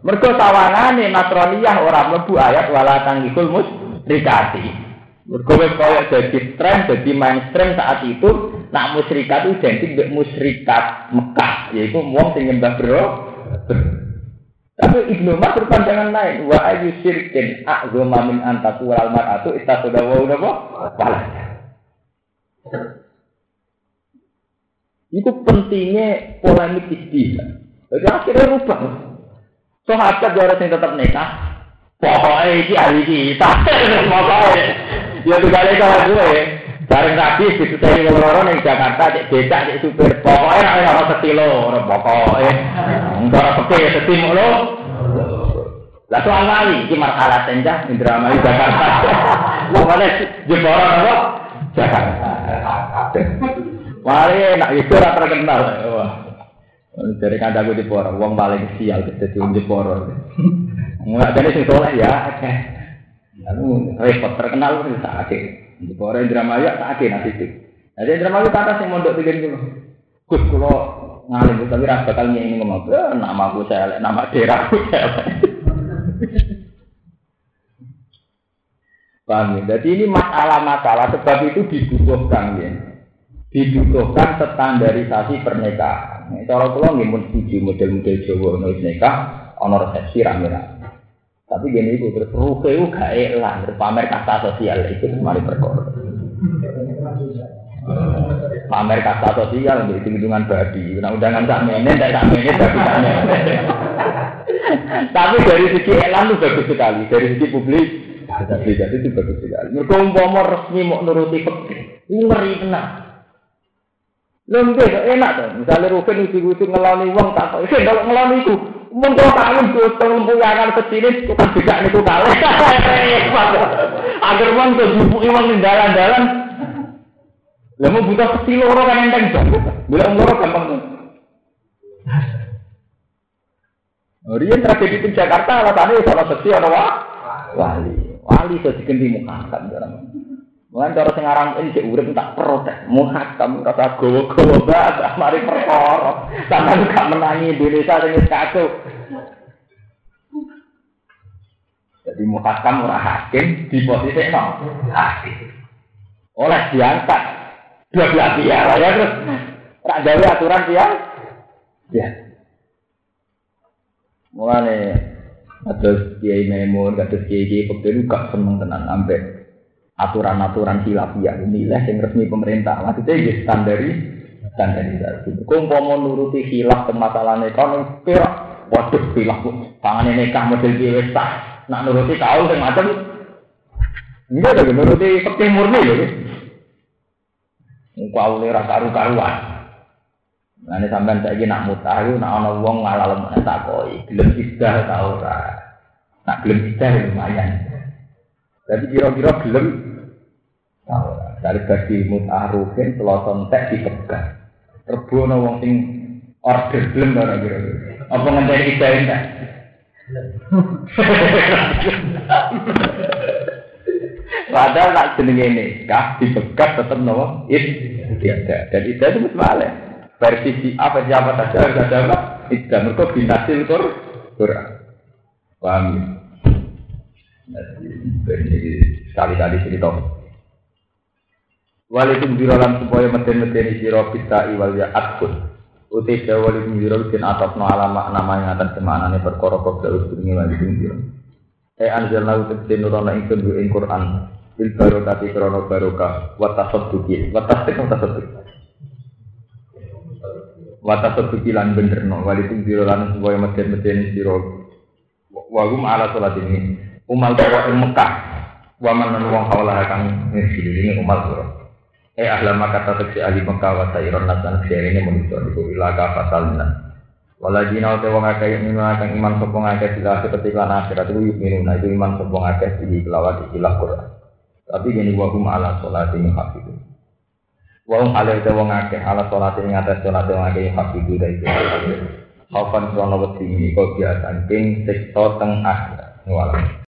Mergo sawangane Nasraniyah ora mlebu ayat wala tangikul mus rikati. Mergo wis koyo dadi tren, dadi mainstream saat itu nak musyrikat itu identik dengan musyrikat Mekah, yaitu wong sing nyembah bro. Tapi Ibnu Umar berpandangan lain. Wa ayu syirkin a'zama min antaku wal mar'atu ittakhadha wa napa? Walad. Itu pentingnya polemik istilah. Jadi akhirnya rubah. Sahabat ya orang yang tetap nikah. Pokoknya ini ahli kita. Pokoknya. Ya kali kalau gue. Bareng rapi di tadi ngomong yang Jakarta cek becak cek supir. Pokoknya ada orang setilo. Pokoknya. Enggak sepi setim lo. Lah soal kali iki masalah tenjah Indramayu Jakarta. Pokoknya jeboran apa? Mari nak itu ora terkenal. Wah. Dari kandaku di porong, uang paling sial kita di jeporo. Enggak jadi sing soleh ya. Lalu repot terkenal itu sakit. Jeporo Indramayu sakit nanti itu. Jadi Indramayu kata sing mondok tiga dulu. Gus kulo ngalim tapi ras bakal ini ngomong, eh, nama aku saya, nama daerahku saya. Paham ya? Jadi ini masalah-masalah sebab itu dibutuhkan ya. Dibutuhkan standarisasi pernikahan. Nah, cara kula nggih mun setuju model-model Jawa ono nikah, ono resepsi rame-rame. Tapi gini itu terus ruke itu gak elang, pamer kasta sosial itu mari perkara. Pamer kasta sosial untuk hitung-hitungan babi. Nah undangan tak menen, tak tak menen, babi tak menen. Tapi dari segi elang itu bagus sekali, dari segi publik jadi itu bagus sekali. Mereka umpama resmi mau nuruti fikih, ini ngeri tenang. Lembek enak tuh. Misalnya Rukin uji-uji ngelani uang tak tahu. Itu kalau ngelani itu, Mungkin kalian butuh lempuyangan kecil itu kan juga itu kalah. Agar uang tuh jupuk uang di dalan-dalan. Lalu butuh kecil orang kan enteng banget. Bilang orang gampang tuh. Oh, Rian tragedi di Jakarta alasannya salah sesi orang wali. Wali itu diganti muhakkam orang. Mulai cara sing aran cek urip tak protes, muhakkam kata gowo-gowo banget, mari perkara. Sampeyan gak menangi Indonesia sing kacau. Jadi muhakkam ora hakim di posisi no hakim. Oleh diangkat dua belah pihak ya terus tak gawe aturan dia. Ya. Mulane Atus Kiai Memun, atus Kiai Kiai Pekir gak seneng tenan sampai aturan-aturan khilafiyah. Inilah yang resmi pemerintah. Maksudnya ya standari standarisasi. Kau mau nuruti khilaf ke masalah ekonomi perak waduh khilaf tangan ini kah model biasa sah nak nuruti kau yang macam enggak ada nuruti seperti murni loh kau lera karu-karuan Ini sampai saya nak mutahu, nak ono wong ngalah tak koi, gelem isdah tau ora, nak gelem isdah lumayan. Jadi kira-kira gelem dari bagi mutaruhin seloson tek dipegang. Rebono wong sing order gelem ora kira-kira. Apa ngenteni kita enggak? Padahal nak jenenge ini, kah dipegat nawa it tidak. Dan itu itu mesti Versi si apa siapa saja harus ada apa? Tidak mereka binasil Quran. Paham ya? Jadi sekali-kali cerita. Walikum birolan supaya meden-medeni sira bisa iwal ya atkun. Uti jawa walikum biro bin atasno alama nama yang atas semanane perkara kobra usbungi walikum biro. E anjalna utek nurono ingsun ing Quran. Bil barokati krono barokah wa tasadduqi wa tasdiq wa tasadduq. Wa tasadduqi lan benerno walikum biro lan supaya meden-medeni sira wagum ala salat ini umal bawa Mekah wa man wong kaulah kang ngisi umal sira Eh ahla maka tetep ahli Mekah wa sayron nasan ini manusia iku ilaka fasalna. Waladina uta wong akeh ing akan iman sapa ngakeh sila seperti lan akhirat itu minuna itu iman sapa ngakeh di kelawat ilah Quran. Tapi gini wa hum ala salati hafidun. Wong halih te wong akeh ala salat ing atas salat wong akeh hak iki dai. Hafan sono wedi iki kok biasa ping sikto teng akhir. Ngwalah.